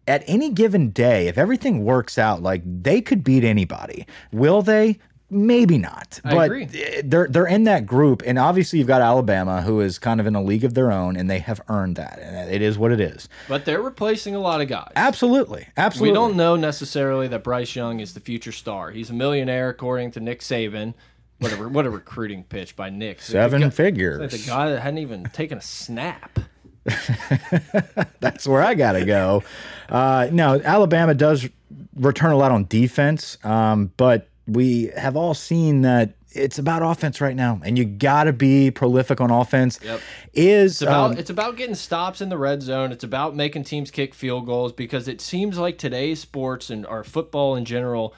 at any given day, if everything works out, like they could beat anybody. Will they? Maybe not. I but agree. they're they're in that group, and obviously you've got Alabama, who is kind of in a league of their own, and they have earned that, and it is what it is. But they're replacing a lot of guys. Absolutely, absolutely. We don't know necessarily that Bryce Young is the future star. He's a millionaire, according to Nick Saban. What a, what a recruiting pitch by Nick. seven guy, figures. The guy that hadn't even taken a snap. That's where I gotta go. Uh, no, Alabama does return a lot on defense, um, but we have all seen that it's about offense right now, and you gotta be prolific on offense. Yep. Is It's about um, it's about getting stops in the red zone. It's about making teams kick field goals because it seems like today's sports and our football in general,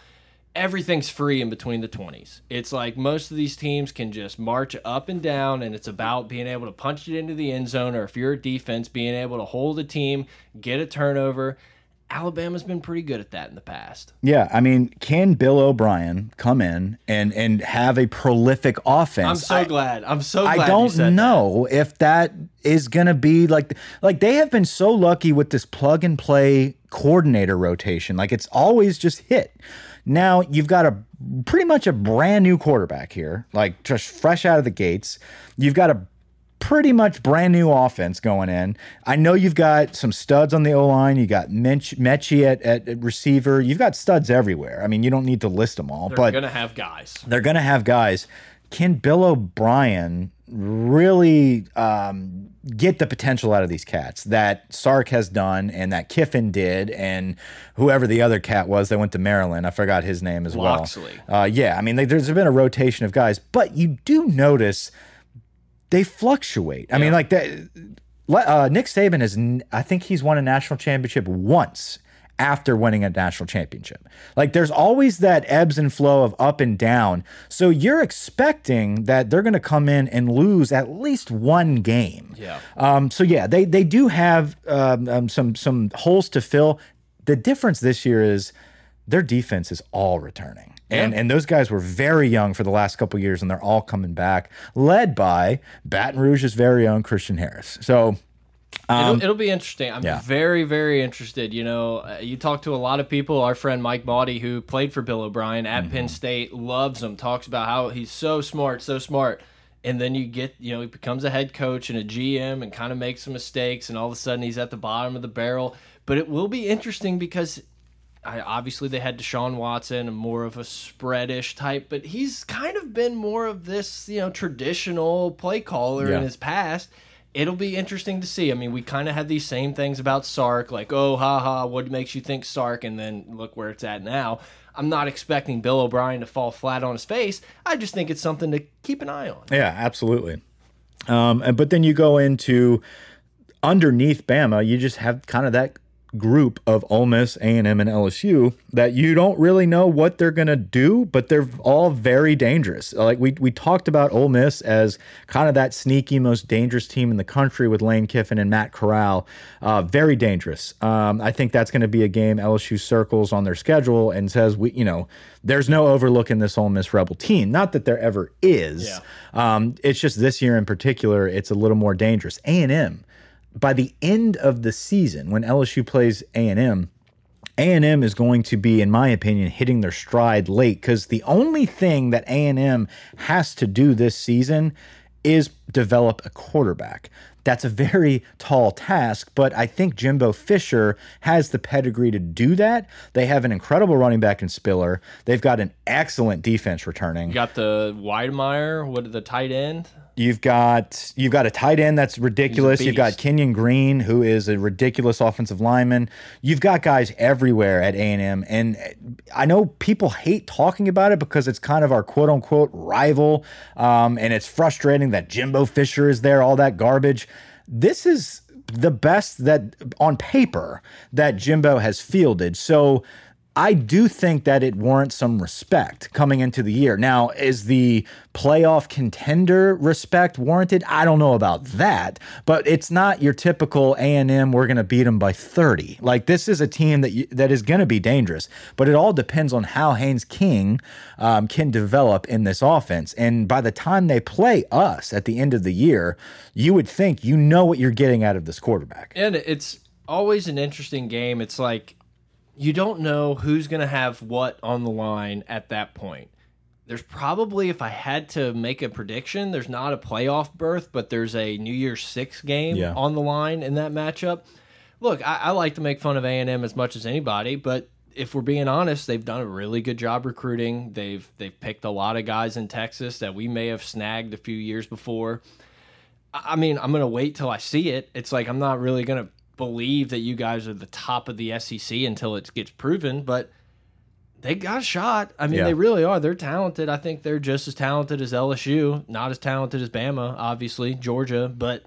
everything's free in between the twenties. It's like most of these teams can just march up and down, and it's about being able to punch it into the end zone, or if you're a defense, being able to hold a team, get a turnover. Alabama's been pretty good at that in the past. Yeah, I mean, can Bill O'Brien come in and and have a prolific offense? I'm so I- glad. I'm so glad. I don't said that. know if that is going to be like like they have been so lucky with this plug and play coordinator rotation. Like it's always just hit. Now you've got a pretty much a brand new quarterback here, like just fresh out of the gates. You've got a pretty much brand new offense going in. I know you've got some studs on the O line. You got Mench, Metchie at, at, at receiver. You've got studs everywhere. I mean, you don't need to list them all, but They're but gonna have guys. they're going to have guys. Can Bill O'Brien really um, get the potential out of these cats that Sark has done and that Kiffin did and whoever the other cat was that went to Maryland? I forgot his name as Locksley. well. Uh, yeah, I mean, like, there's been a rotation of guys, but you do notice they fluctuate. I mean, like that. Uh, Nick Saban n- I think he's won a national championship once after winning a national championship. Like there's always that ebbs and flow of up and down. So you're expecting that they're going to come in and lose at least one game. Yeah. Um, so yeah, they they do have um, um, some some holes to fill. The difference this year is their defense is all returning. And, and those guys were very young for the last couple years, and they're all coming back, led by Baton Rouge's very own Christian Harris. So it'll, it'll be interesting. I'm Um, yeah. very, very interested. You know, uh, you talk to a lot of people. Our friend Mike Baudy, who played for Bill O'Brien at Mm-hmm. Penn State, loves him. Talks about how he's so smart, so smart. And then you get, you know, he becomes a head coach and a GM and kind of makes some mistakes, and all of a sudden he's at the bottom of the barrel. But it will be interesting because I, obviously they had Deshaun Watson, more of a spreadish type, but he's kind of been more of this, you know, traditional play caller Yeah. in his past. It'll be interesting to see. I mean, we kind of had these same things about Sark, like, oh, haha, what makes you think Sark? And then look where it's at now. I'm not expecting Bill O'Brien to fall flat on his face. I just think it's something to keep an eye on. Yeah, absolutely. Um, and, but then you go into underneath Bama, you just have kind of that group of Ole Miss, A&M, and LSU that you don't really know what they're going to do, but they're all very dangerous. Like we we talked about Ole Miss as kind of that sneaky, most dangerous team in the country with Lane Kiffin and Matt Corral. Uh, very dangerous. Um, I think that's going to be a game LSU circles on their schedule and says we, you know, there's no overlooking this Ole Miss Rebel team. Not that there ever is. Yeah. Um, it's just this year in particular, it's a little more dangerous. A&M by the end of the season when LSU plays A&M a&M is going to be in my opinion hitting their stride late cuz the only thing that A&M has to do this season is develop a quarterback. That's a very tall task, but I think Jimbo Fisher has the pedigree to do that. They have an incredible running back in Spiller. They've got an excellent defense returning. You got the Wydermyer, what the tight end? You've got you've got a tight end that's ridiculous. You've got. Kenyon Green, who is a ridiculous offensive lineman. You've got guys everywhere at A and M, and I know people hate talking about it because it's kind of our quote unquote rival, um, and it's frustrating that Jimbo Fisher is there, all that garbage. This is the best that on paper that Jimbo has fielded. So. I do think that it warrants some respect coming into the year. Now, is the playoff contender respect warranted? I don't know about that, but it's not your typical A&M we're going to beat them by 30. Like this is a team that you, that is going to be dangerous, but it all depends on how Haynes King um, can develop in this offense. And by the time they play us at the end of the year, you would think you know what you're getting out of this quarterback. And it's always an interesting game. It's like you don't know who's going to have what on the line at that point. There's probably, if I had to make a prediction, there's not a playoff berth, but there's a New Year's Six game Yeah. on the line in that matchup. Look, I, I like to make fun of A and M as much as anybody, but if we're being honest, they've done a really good job recruiting. They've they've picked a lot of guys in Texas that we may have snagged a few years before. I I mean, I'm gonna wait till I see it. It's like I'm not really gonna believe that you guys are the top of the SEC until it gets proven, but they got a shot. I mean, Yeah. they really are. They're talented. I think they're just as talented as LSU, not as talented as Bama, obviously, Georgia, but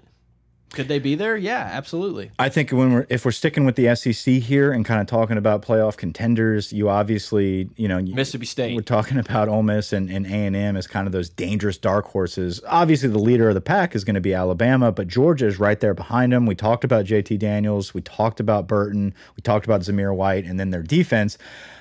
could they be there? Yeah, absolutely. I think when we're if we're sticking with the SEC here and kind of talking about playoff contenders, you obviously you know Mississippi State. We're talking about Ole Miss and and A and M as kind of those dangerous dark horses. Obviously, the leader of the pack is going to be Alabama, but Georgia is right there behind them. We talked about JT Daniels, we talked about Burton, we talked about Zamir White, and then their defense.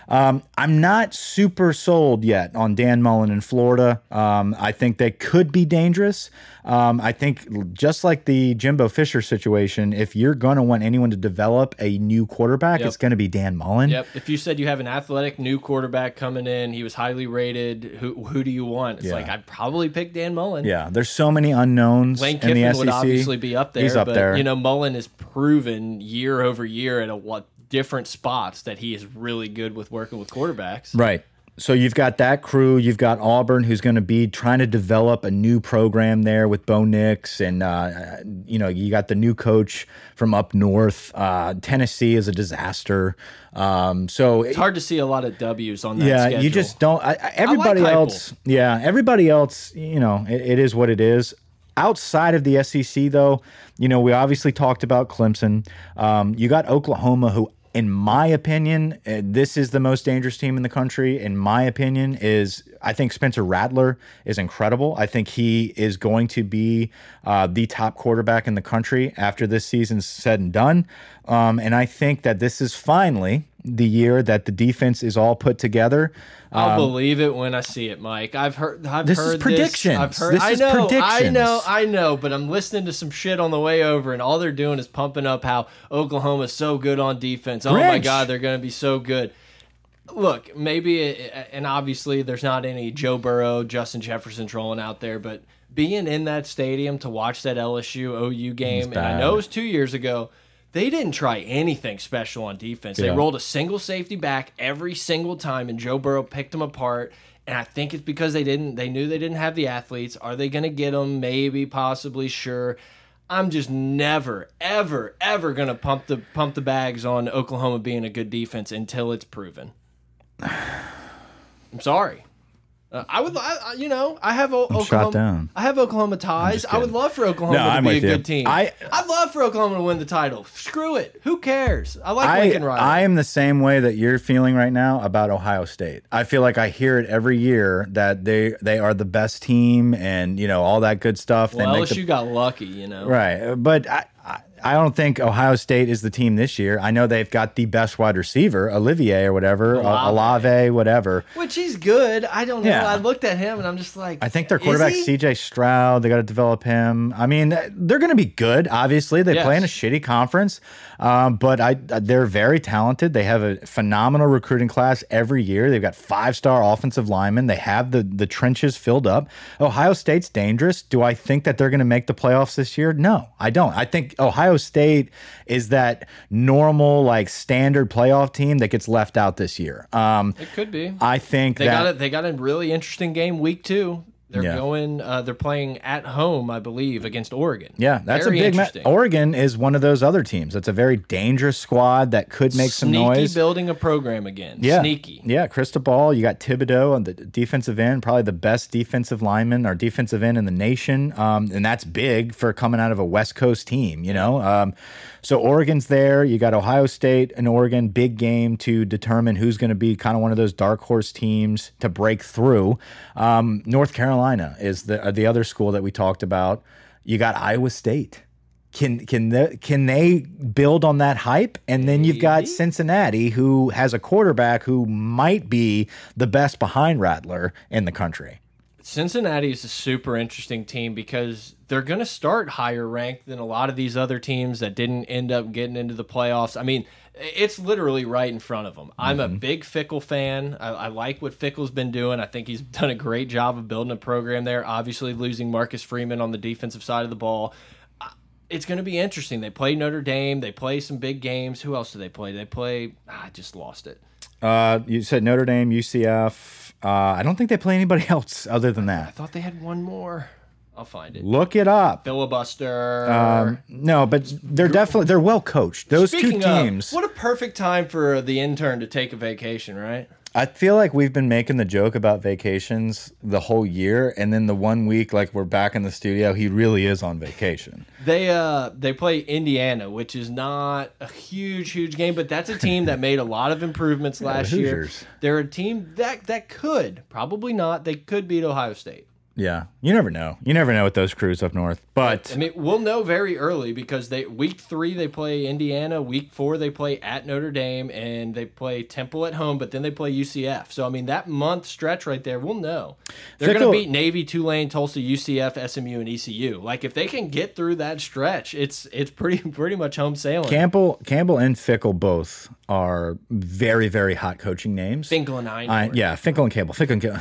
Um, I'm not super sold yet on Dan Mullen in Florida. Um, I think they could be dangerous. Um, I think just like the Jimbo Fisher situation, if you're going to want anyone to develop a new quarterback, Yep. it's going to be Dan Mullen. Yep. If you said you have an athletic new quarterback coming in, he was highly rated. Who who do you want? It's Yeah. like I'd probably pick Dan Mullen. Yeah, there's so many unknowns Lane Kiffin SEC. would obviously be up there. He's up but, there. You know, Mullen is proven year over year at a what different spots that he is really good with working with quarterbacks. Right. So you've got that crew. You've got Auburn, who's going to be trying to develop a new program there with Bo Nix, and uh, you know you got the new coach from up north. Uh, Tennessee is a disaster. Um, so It's hard to see a lot of W's on that yeah, schedule. you just don't. I, I, everybody Heupel. else, yeah, everybody else, you know, it, it is what it is. Outside of the SEC, though, you know, we obviously talked about Clemson. Um, you got Oklahoma, who, in my opinion, uh, this is the most dangerous team in the country. In my opinion, is I think Spencer Rattler is incredible. I think he is going to be uh, the top quarterback in the country after this season's said and done. Um, and I think that this is finally the year that the defense is all put together. I'll believe it when I see it, Mike. I've heard. I've Um, This is heard predictions. I've heard. This I know. I know. I know. But I'm listening to some shit on the way over, and all they're doing is pumping up how Oklahoma's so good on defense. Oh my God, they're going to be so good. Look, maybe, and obviously, there's not any Joe Burrow, Justin Jefferson trolling out there, but being in that stadium to watch that LSU OU game, and I know it was two years ago. They didn't try anything special on defense. They Yeah. rolled a single safety back every single time, and Joe Burrow picked them apart. And I think it's because they didn't. They knew they didn't have the athletes. Are they going to get them? Maybe, possibly, sure. I'm just never, ever, ever going to pump the pump the bags on Oklahoma being a good defense until it's proven. I'm sorry. Uh, I would, I, you know, I have o Oklahoma. I have Oklahoma ties. I would love for Oklahoma No, to I'm be a you. good team. I- I'd love for Oklahoma to win the title. Screw it. Who cares? I like I, Lincoln Riley. I am the same way that you're feeling right now about Ohio State. I feel like I hear it every year that they they are the best team and you know all that good stuff. well, they LSU the, got lucky, you know. right, but I, I I don't think Ohio State is the team this year. I know they've got the best wide receiver, Olivier or whatever, Olave. Olave, whatever. Which he's good. I don't know. I looked at him and I'm just like, I think their is quarterback? CJ Stroud. They got to develop him. I mean, they're going to be good. Obviously, they play in a shitty conference, um, but I they're very talented. They have a phenomenal recruiting class every year. They've got five star offensive linemen. They have the the trenches filled up. Ohio State's dangerous. Do I think that they're going to make the playoffs this year? No, I don't. I think Ohio State is that normal like standard playoff team that gets left out this year. Um, It could be. I think They that got it. They got a really interesting game week two. They're Yeah. going. Uh, they're playing at home, I believe, against Oregon. Yeah, that's Very a big. Ma interesting. Oregon is one of those other teams. That's a very dangerous squad that could make some noise. building a program again. yeah, Sneaky. Yeah, Cristobal. You got Thibodeaux on the defensive end, probably the best defensive lineman or defensive end in the nation, um, and that's big for coming out of a West Coast team. You know, um, So Oregon's there. You got Ohio State and Oregon, big game to determine who's going to be kind of one of those dark horse teams to break through. Um, North Carolina is the uh, the other school that we talked about. You got Iowa State. Can can the, can they build on that hype? And then you've got Cincinnati, who has a quarterback who might be the best behind Rattler in the country. Cincinnati is a super interesting team because they're going to start higher ranked than a lot of these other teams that didn't end up getting into the playoffs. I mean, it's literally right in front of them. I'm a big Fickell fan. I, I like what Fickell's been doing. I think he's done a great job of building a program there. Obviously, losing Marcus Freeman on the defensive side of the ball. It's going to be interesting. They play Notre Dame. They play some big games. Who else do they play? They play. I just lost it. Uh, you said Notre Dame, UCF. Uh, I don't think they play anybody else other than that. I thought they had one more. I'll find it. Look it up. Filibuster. Um, no, but they're definitely they're well coached. Those Speaking two teams. of, what a perfect time for the intern to take a vacation, right? I feel like we've been making the joke about vacations the whole year, and then the one week like we're back in the studio, he really is on vacation. They uh they play Indiana, which is not a huge huge game, but that's a team that made a lot of improvements last year. They're a team that that could probably not. They could beat Ohio State. Yeah, you never know. You never know with those crews up north. But I mean, we'll know very early because they week three they play Indiana, week four they play at Notre Dame, and they play Temple at home, but then they play UCF. So I mean, that month stretch right there, we'll know they're going to beat Navy, Tulane, Tulsa, UCF, SMU, and ECU. Like if they can get through that stretch, it's it's pretty pretty much home sailing. Campbell, Campbell, and Fickell both are very, very hot coaching names. Finkel and I, yeah, Finkel and Cable, Finkel and Cable.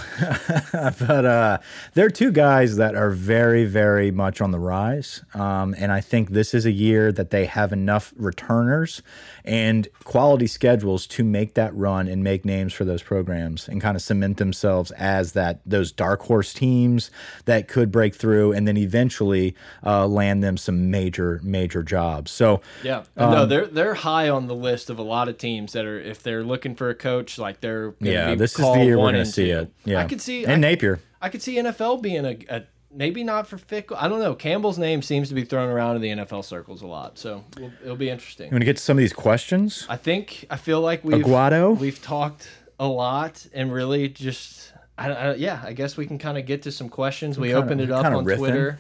but uh, they're two guys that are very, very much on the rise. Um, and I think this is a year that they have enough returners and quality schedules to make that run and make names for those programs and kind of cement themselves as that those dark horse teams that could break through and then eventually uh, land them some major, major jobs. So Yeah, Um, no, they're they're high on the list of a lot of teams that are if they're looking for a coach, like they're yeah, be this is the year we're to see two. it. Yeah, I could see and I, Napier. I could see NFL being a, a maybe not for Fickell. I don't know. Campbell's name seems to be thrown around in the NFL circles a lot, so we'll, it'll be interesting. You want to get to some of these questions? I think I feel like we've Aguado? we've talked a lot and really just I, I, yeah. I guess we can kind of get to some questions. we kinda- opened it up on riffing. Twitter.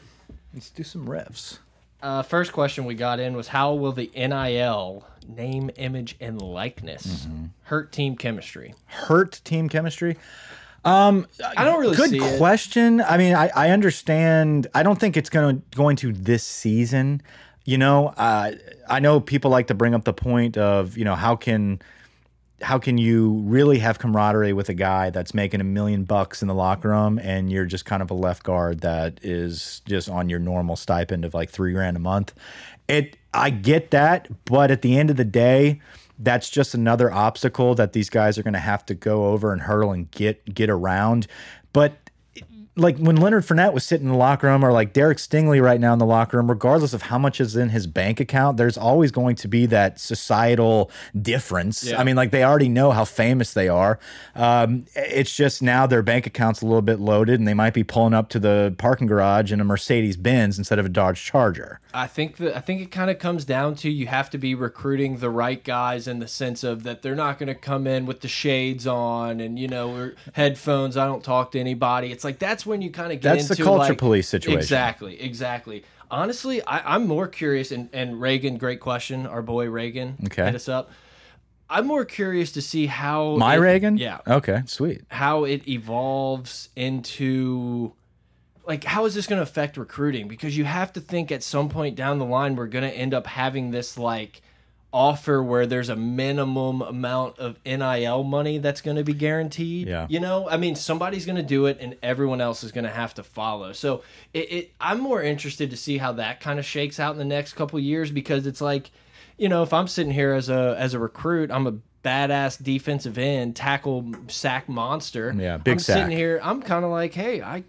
Let's do some riffs. Uh, first question we got in was how will the NIL name, image, and likeness Mm-hmm. hurt team chemistry? hurt team chemistry? Um, I don't really good see it. question. I mean, I, I understand. I don't think it's going to going to this season. You know, uh, I know people like to bring up the point of you know how can how can you really have camaraderie with a guy that's making a million bucks in the locker room and you're just kind of a left guard that is just on your normal stipend of like three grand a month? It I get that, but at the end of the day, that's just another obstacle that these guys are going to have to go over and hurdle and get get around. But like when Leonard Fournette was sitting in the locker room, or like Derek Stingley right now in the locker room, regardless of how much is in his bank account, there's always going to be that societal difference. Yeah. I mean, like they already know how famous they are. Um, it's just now their bank account's a little bit loaded, and they might be pulling up to the parking garage in a Mercedes Benz instead of a Dodge Charger. I think that I think it kind of comes down to you have to be recruiting the right guys in the sense of that they're not going to come in with the shades on and you know or headphones. I don't talk to anybody. It's like that's when you kind of get That's the into culture like- police situation. Exactly, exactly. Honestly, I, I'm more curious. And, and Reagan, great question. Our boy Reagan, Okay. hit us up. I'm more curious to see how My it- Reagan? yeah, Okay, sweet. how it evolves into like how is this going to affect recruiting because you have to think at some point down the line we're going to end up having this like offer where there's a minimum amount of NIL money that's going to be guaranteed. Yeah. You know, I mean somebody's going to do it and everyone else is going to have to follow. So it, it I'm more interested to see how that kind of shakes out in the next couple years because it's like you know, if I'm sitting here as a as a recruit, I'm a badass defensive end, tackle sack monster. Yeah, big I'm sack. sitting here, I'm kind of like, hey, I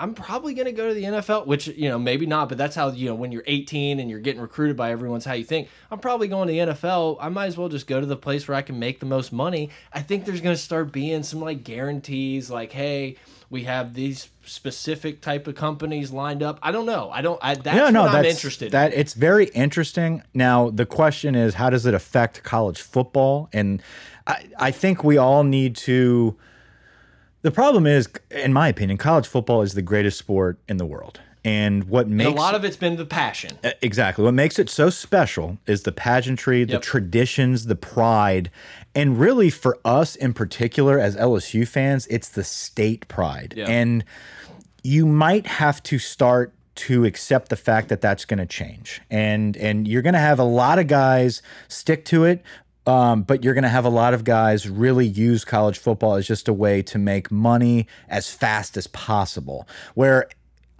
I'm probably going to go to the NFL, which, you know, maybe not, but that's how, you know, when you're 18 and you're getting recruited by everyone's how you think. I'm probably going to the NFL. I might as well just go to the place where I can make the most money. I think there's going to start being some like guarantees like, hey, we have these specific type of companies lined up. I don't know. I don't. I, that's no, no, what I'm interested. That in. it's very interesting. Now the question is, how does it affect college football? And I, I think we all need to the problem is, in my opinion, college football is the greatest sport in the world. And what makes and a lot of it's been the passion. Exactly. What makes it so special is the pageantry, the yep. traditions, the pride. And really, for us in particular, as LSU fans, it's the state pride. Yep. And you might have to start to accept the fact that that's going to change. And and you're going to have a lot of guys stick to it, um, but you're going to have a lot of guys really use college football as just a way to make money as fast as possible. Where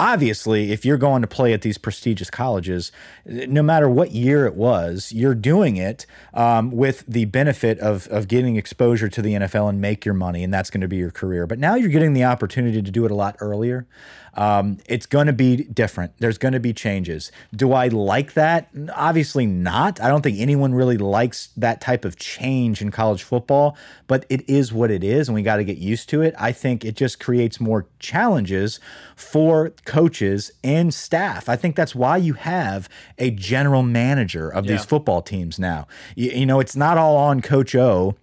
obviously, if you're going to play at these prestigious colleges, no matter what year it was, you're doing it um, with the benefit of, of getting exposure to the NFL and make your money, and that's going to be your career. But now you're getting the opportunity to do it a lot earlier. Um, it's going to be different. There's going to be changes. Do I like that? Obviously not. I don't think anyone really likes that type of change in college football, but it is what it is, and we got to get used to it. I think it just creates more challenges for coaches and staff. I think that's why you have a general manager of yeah. these football teams now. You, you know, it's not all on Coach O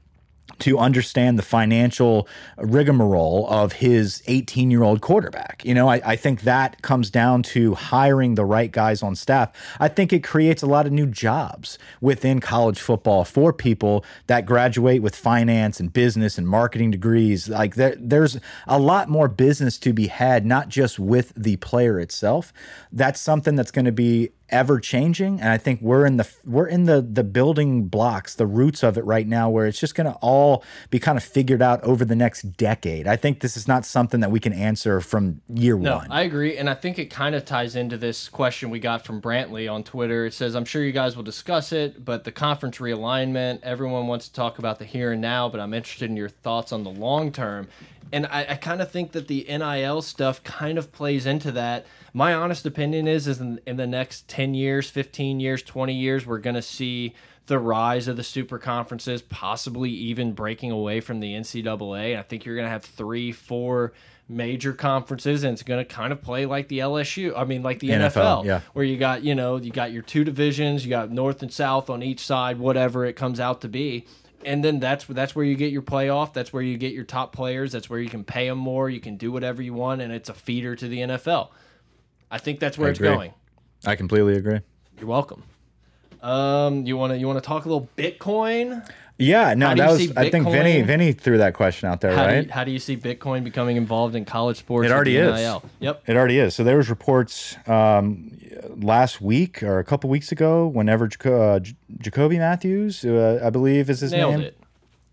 to understand the financial rigmarole of his 18 year old quarterback. You know, I, I, think that comes down to hiring the right guys on staff. I think it creates a lot of new jobs within college football for people that graduate with finance and business and marketing degrees. Like there, there's a lot more business to be had, not just with the player itself. That's something that's going to be ever changing and i think we're in the we're in the the building blocks the roots of it right now where it's just going to all be kind of figured out over the next decade. I think this is not something that we can answer from year no, one. I agree and i think it kind of ties into this question we got from brantley on twitter. It says i'm sure you guys will discuss it but the conference realignment everyone wants to talk about the here and now but i'm interested in your thoughts on the long term and i, I kind of think that the nil stuff kind of plays into that. My honest opinion is is in, in the next 10 years 15 years 20 years we're going to see the rise of the super conferences possibly even breaking away from the ncaa i think you're going to have three four major conferences and it's going to kind of play like the lsu i mean like the nfl, NFL yeah. where you got you know you got your two divisions you got north and south on each side whatever it comes out to be and then that's that's where you get your playoff. That's where you get your top players. That's where you can pay them more. You can do whatever you want, and it's a feeder to the NFL. I think that's where I it's agree. going. I completely agree. You're welcome. Um, you want to you want to talk a little Bitcoin? Yeah, no, that was I think Vinny Vinny threw that question out there, how right? Do you, how do you see Bitcoin becoming involved in college sports? It already is. Yep, it already is. So there was reports um, last week or a couple weeks ago, whenever uh, Jacoby Mathews, uh, I believe is his Nailed name. It.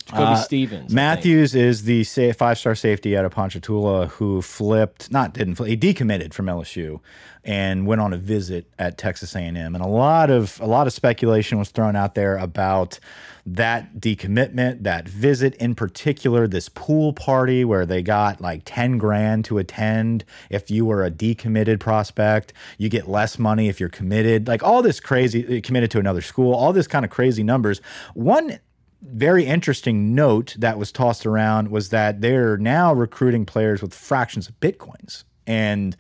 Jacoby uh, Stevens. Mathews is the five star safety out of Ponchatoula who flipped, not didn't flip, he decommitted from LSU and went on a visit at Texas A&M. And a lot of a lot of speculation was thrown out there about that decommitment, that visit in particular, this pool party where they got like 10 grand to attend. If you were a decommitted prospect, you get less money if you're committed. Like all this crazy committed to another school, all this kind of crazy numbers. One very interesting note that was tossed around was that they're now recruiting players with fractions of bitcoins. And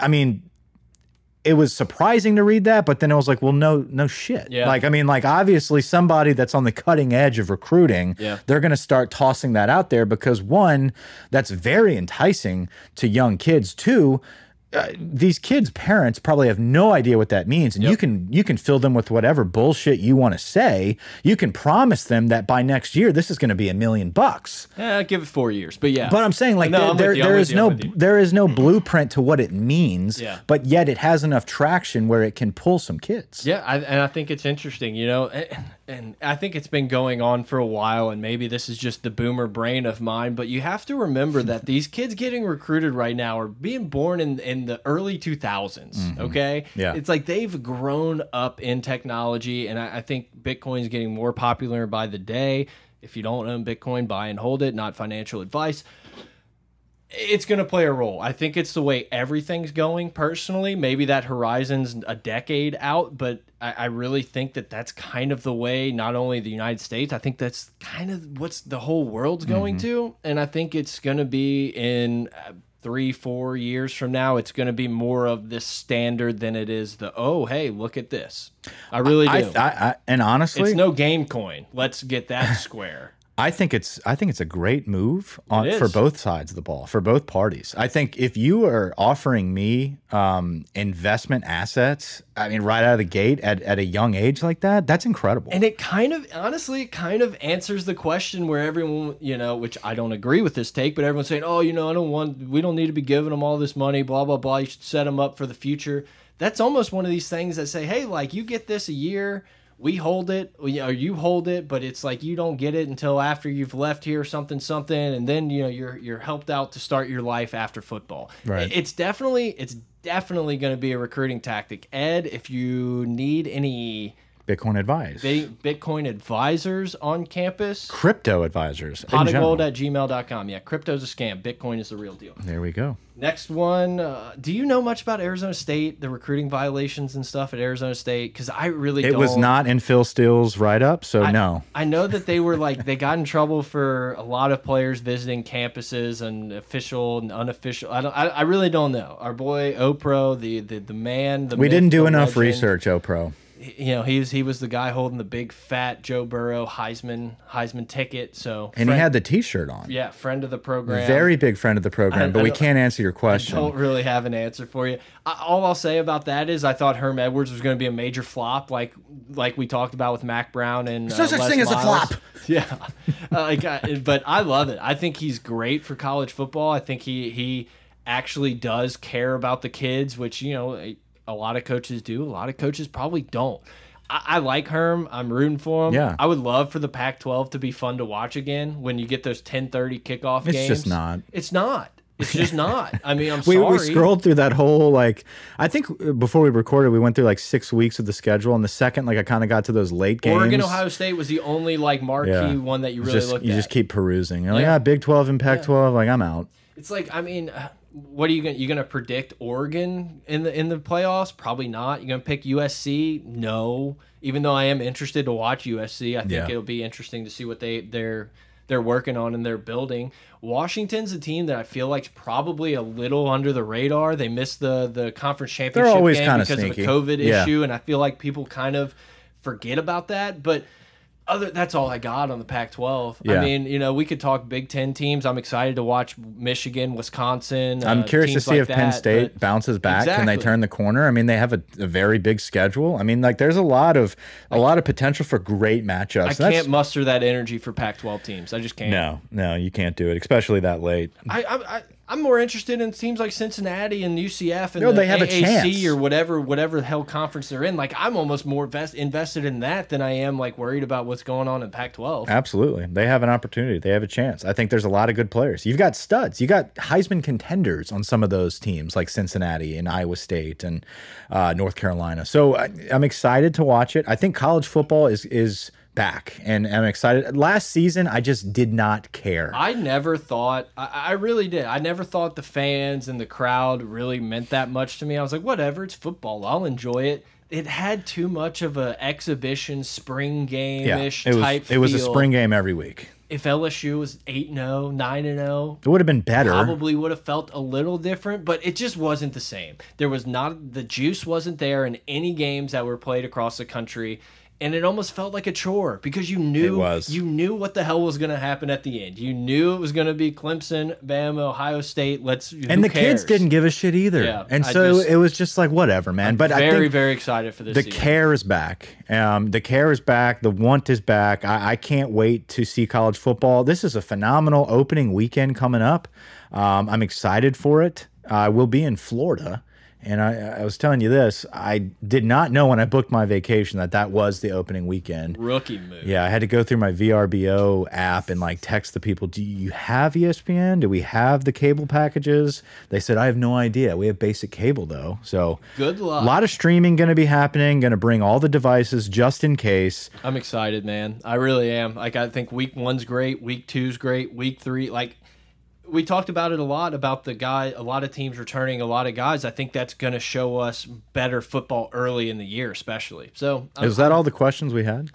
I mean, it was surprising to read that, but then it was like, well, no, no shit. Yeah. Like, I mean, like obviously somebody that's on the cutting edge of recruiting, yeah. they're going to start tossing that out there because one, that's very enticing to young kids. Two, uh, these kids' parents probably have no idea what that means, and yep. you can you can fill them with whatever bullshit you want to say. You can promise them that by next year this is going to be a million bucks. Yeah, give it four years, but yeah. But I'm saying like no, there, there, there is no there is no blueprint to what it means. Yeah. But yet it has enough traction where it can pull some kids. Yeah, I, and I think it's interesting. You know, and, and I think it's been going on for a while, and maybe this is just the boomer brain of mine. But you have to remember that these kids getting recruited right now are being born in in the early 2000s. Mm -hmm. Okay. Yeah. It's like they've grown up in technology, and I, I think Bitcoin is getting more popular by the day. If you don't own Bitcoin, buy and hold it, not financial advice. it's going to play a role. I think it's the way everything's going personally. Maybe that horizon's a decade out, but I, I, really think that that's kind of the way not only the United States, I think that's kind of what's the whole world's going mm -hmm. to. And I think it's going to be in uh, three, four years from now, it's going to be more of this standard than it is the, oh, hey, look at this. I really do. I, I, and honestly, it's no game coin. Let's get that square. I think it's I think it's a great move on for both sides of the ball for both parties. I think if you are offering me um, investment assets, I mean, right out of the gate at, at a young age like that, that's incredible. And it kind of honestly, kind of answers the question where everyone, you know, which I don't agree with this take, but everyone's saying, oh, you know, I don't want, we don't need to be giving them all this money, blah blah blah. You should set them up for the future. That's almost one of these things that say, hey, like you get this a year we hold it or you hold it but it's like you don't get it until after you've left here something something and then you know you're you're helped out to start your life after football. Right. It's definitely it's definitely going to be a recruiting tactic. Ed if you need any Bitcoin advice. Bitcoin advisors on campus. Crypto advisors. Pot of gold at gmail.com. Yeah, crypto's a scam. Bitcoin is the real deal. There we go. Next one. Uh, do you know much about Arizona State, the recruiting violations and stuff at Arizona State? Because I really It don't. was not in Phil Steele's write up, so I, no. I know that they were like, they got in trouble for a lot of players visiting campuses and official and unofficial. I, don't, I, I really don't know. Our boy Opro, the, the, the man, the We didn't do enough legend, research, Opro you know, he was he was the guy holding the big fat Joe Burrow Heisman Heisman ticket. So and friend, he had the T-shirt on. Yeah, friend of the program. Very big friend of the program, I, but I we can't answer your question. I don't really have an answer for you. I, all I'll say about that is I thought Herm Edwards was going to be a major flop, like like we talked about with Mack Brown and There's no uh, such Les thing Miles. as a flop. Yeah, uh, like, uh, but I love it. I think he's great for college football. I think he he actually does care about the kids, which you know a lot of coaches do. A lot of coaches probably don't. I, I like Herm. I'm rooting for him. Yeah. I would love for the Pac-12 to be fun to watch again when you get those 10:30 kickoff it's games. It's just not. It's not. It's just not. I mean, I'm we, sorry. We scrolled through that whole like. I think before we recorded, we went through like six weeks of the schedule, and the second, like, I kind of got to those late games. Oregon, Ohio State was the only like marquee yeah. one that you really just, looked you at. just keep perusing. You're yeah. like, ah, Big 12 and Pac 12. Yeah. Like, I'm out. It's like, I mean, uh, what are you going? You going to predict Oregon in the in the playoffs? Probably not. You going to pick USC? No. Even though I am interested to watch USC, I think yeah. it'll be interesting to see what they they're they're working on and they're building. Washington's a team that I feel like probably a little under the radar. They missed the the conference championship game because sneaky. of a COVID yeah. issue, and I feel like people kind of forget about that. But other that's all I got on the Pac-12. Yeah. I mean, you know, we could talk Big Ten teams. I'm excited to watch Michigan, Wisconsin. I'm uh, curious to see like if that, Penn State bounces back. Exactly. Can they turn the corner? I mean, they have a, a, very big schedule. I mean, like there's a lot of a lot of potential for great matchups. I can't muster that energy for Pac-12 teams. I just can't. No, no, you can't do it, especially that late. I, I, I'm more interested in teams like Cincinnati and UCF and no, the they have AAC a chance. or whatever whatever the hell conference they're in. Like I'm almost more vest, invested in that than I am like worried about what's going on in Pac-12. Absolutely, they have an opportunity. They have a chance. I think there's a lot of good players. You've got studs. You got Heisman contenders on some of those teams like Cincinnati and Iowa State and uh, North Carolina. So I, I'm excited to watch it. I think college football is is back and I'm excited. Last season, I just did not care. I never thought, I, I, really did. I never thought the fans and the crowd really meant that much to me. I was like, whatever, it's football. I'll enjoy it. It had too much of a exhibition, spring game ish yeah, it type. Was, it was a spring game every week. If LSU was 8 0, 9 0, it would have been better. Probably would have felt a little different, but it just wasn't the same. There was not, the juice wasn't there in any games that were played across the country and it almost felt like a chore because you knew you knew what the hell was going to happen at the end. You knew it was going to be Clemson, Bama, Ohio State. Let's and the cares? kids didn't give a shit either. Yeah, and so just, it was just like whatever, man. I'm but very I think very excited for this. The season. care is back. Um, the care is back. The want is back. I, I, can't wait to see college football. This is a phenomenal opening weekend coming up. Um, I'm excited for it. I will be in Florida. And I, I, was telling you this, I did not know when I booked my vacation that that was the opening weekend. Rookie move. Yeah, I had to go through my VRBO app and like text the people, "Do you have ESPN? Do we have the cable packages?" They said, "I have no idea. We have basic cable though." So good luck. A lot of streaming going to be happening. Going to bring all the devices just in case. I'm excited, man. I really am. Like I think week one's great, week two's great, week three, like we talked about it a lot about the guy. A lot of teams returning a lot of guys. I think that's going to show us better football early in the year, especially. So Is that all the questions we had?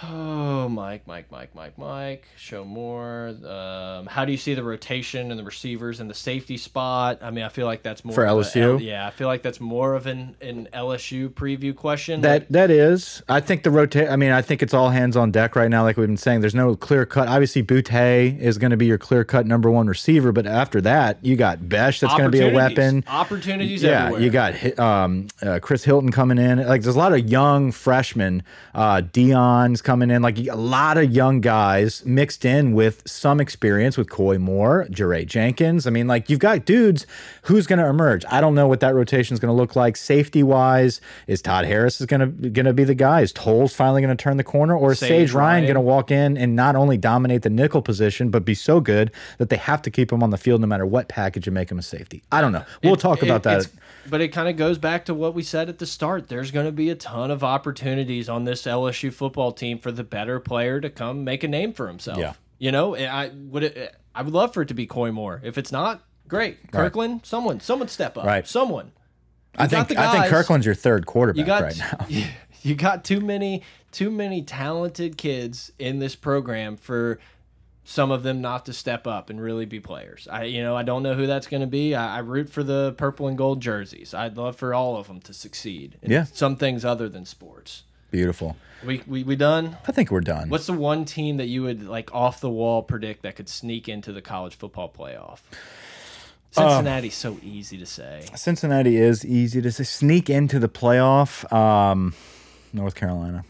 Oh, Mike, Mike, Mike, Mike, Mike. Show more. Um, how do you see the rotation and the receivers and the safety spot? I mean, I feel like that's more For LSU? L- yeah, I feel like that's more of an an LSU preview question. That that is. I think the rotate. I mean, I think it's all hands on deck right now. Like we've been saying, there's no clear cut. Obviously, Boutte is going to be your clear cut number one receiver, but after that, you got Besh. That's going to be a weapon. Opportunities Yeah, everywhere. you got um, uh, Chris Hilton coming in. Like there's a lot of young freshmen. Uh, Deion's coming in. Like a lot of young guys mixed in with some experience with Coy Moore, Jaray Jenkins. I mean, like you've got dudes. Who's going to emerge? I don't know what that rotation is going to look like. Safety wise, is Todd Harris is going to going to be the guy? Is Tolles finally going to turn the corner, or is Sage Sage Ryan Ryan. going to walk in and not only dominate the nickel position, but be so good that they have to keep him on the field no matter what package and make him a safety? I don't know. We'll It- talk it- about that. But it kind of goes back to what we said at the start. There's going to be a ton of opportunities on this LSU football team for the better player to come make a name for himself. Yeah. You know, I would it, I would love for it to be Coy Moore. If it's not, great. Kirkland, someone, someone step up. Right. Someone. I You got think I think. Kirkland's your third quarterback You got right now. you got too many too many talented kids in this program for some of them not to step up and really be players. I you know I don't know who that's going to be. I, I root for the purple and gold jerseys. I'd love for all of them to succeed. in Yeah. some things other than sports. Beautiful. We we we done. I think we're done. What's the one team that you would like off the wall predict that could sneak into the college football playoff? Cincinnati's so easy to say. Cincinnati is easy to say. sneak into the playoff. Um, North Carolina.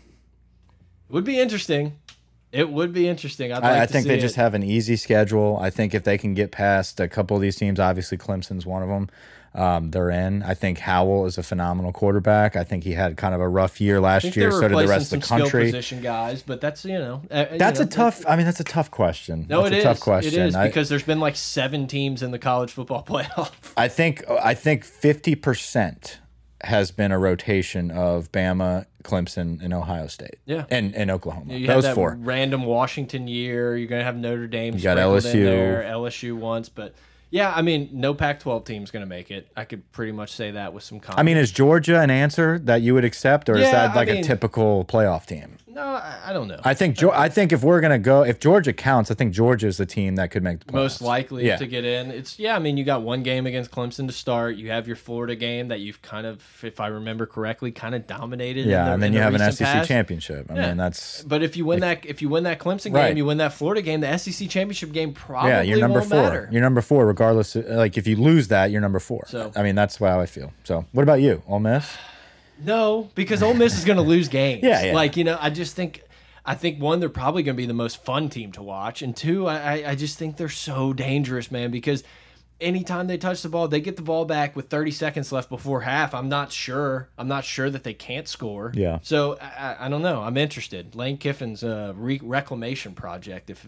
Would be interesting. It would be interesting. I'd like I, I think they it. just have an easy schedule. I think if they can get past a couple of these teams, obviously Clemson's one of them. Um, they're in. I think Howell is a phenomenal quarterback. I think he had kind of a rough year last year. So did the rest of the country. position guys, but that's you know uh, you That's know, a tough. I mean, that's a tough question. No, that's it a is. tough question. It is I- because there's been like seven teams in the college football playoff. I think I think fifty percent has been a rotation of Bama, Clemson, and Ohio State. Yeah. and and Oklahoma. You Those four. random Washington year. You're gonna have Notre Dame. You got LSU. there, LSU once, but yeah, I mean, no Pac-12 team's gonna make it. I could pretty much say that with some confidence. I mean, is Georgia an answer that you would accept, or is Yeah, that I like a typical playoff team? No, I, I don't know. I think Geo- I think if we're gonna go, if Georgia counts, I think Georgia is the team that could make the playoffs. most likely Yeah. to get in. It's yeah. I mean, you got one game against Clemson to start. You have your Florida game that you've kind of, if I remember correctly, kind of dominated. in Yeah, the- and then in you the have an recent SEC past. championship. I Yeah. mean, that's But if you win that, if you win that Clemson game, Right. you win that Florida game, the SEC championship game probably yeah, you're number won't four. matter. You're number four, regardless. Of, like if you lose that, you're number four. So- I mean, that's how I feel. So, what about you, Ole Miss? No, because Ole Miss is going to lose games. Yeah, yeah. Like you know, I just think, I think one, they're probably going to be the most fun team to watch, and two, I, I, just think they're so dangerous, man. Because anytime they touch the ball, they get the ball back with 30 seconds left before half. I'm not sure. I'm not sure that they can't score. Yeah. So I, I- I don't know. I'm interested. Lane Kiffin's uh, re reclamation project, if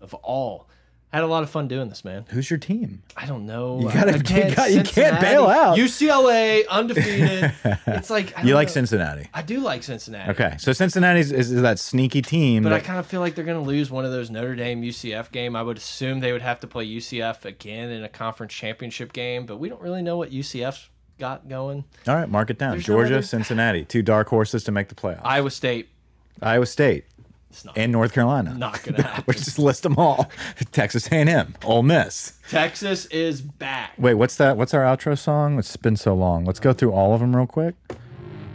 of all. Had a lot of fun doing this, man. Who's your team? I don't know. You gotta- I you can't- got- you can't bail out. UCLA undefeated. it's like I You don't like know. Cincinnati? I do like Cincinnati. Okay, so Cincinnati is, is that sneaky team. But I kind of feel like they're going to lose one of those Notre Dame UCF game. I would assume they would have to play UCF again in a conference championship game, but we don't really know what UCF's got going. all right, mark it down. There's Georgia, other- Cincinnati, two dark horses to make the playoffs. Iowa State, Iowa State it's not, and North Carolina. not to happen. Let's just list them all. Texas A&M, Ole Miss. Texas is back. Wait, what's that? What's our outro song? It's been so long. Let's go through all of them real quick.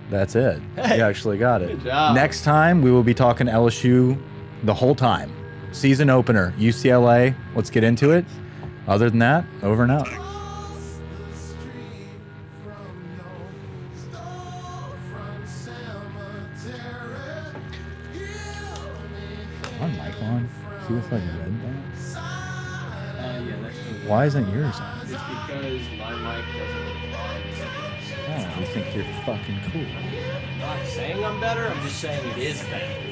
That's it. Hey, you actually got it. good job. Next time we will be talking LSU the whole time. Season opener, UCLA. Let's get into it. Other than that, over and out. Like red thing? Uh, yeah, that's Why isn't yours on? It's because my mic doesn't Oh, we think you're fucking cool. I'm not saying I'm better, I'm just saying it is better.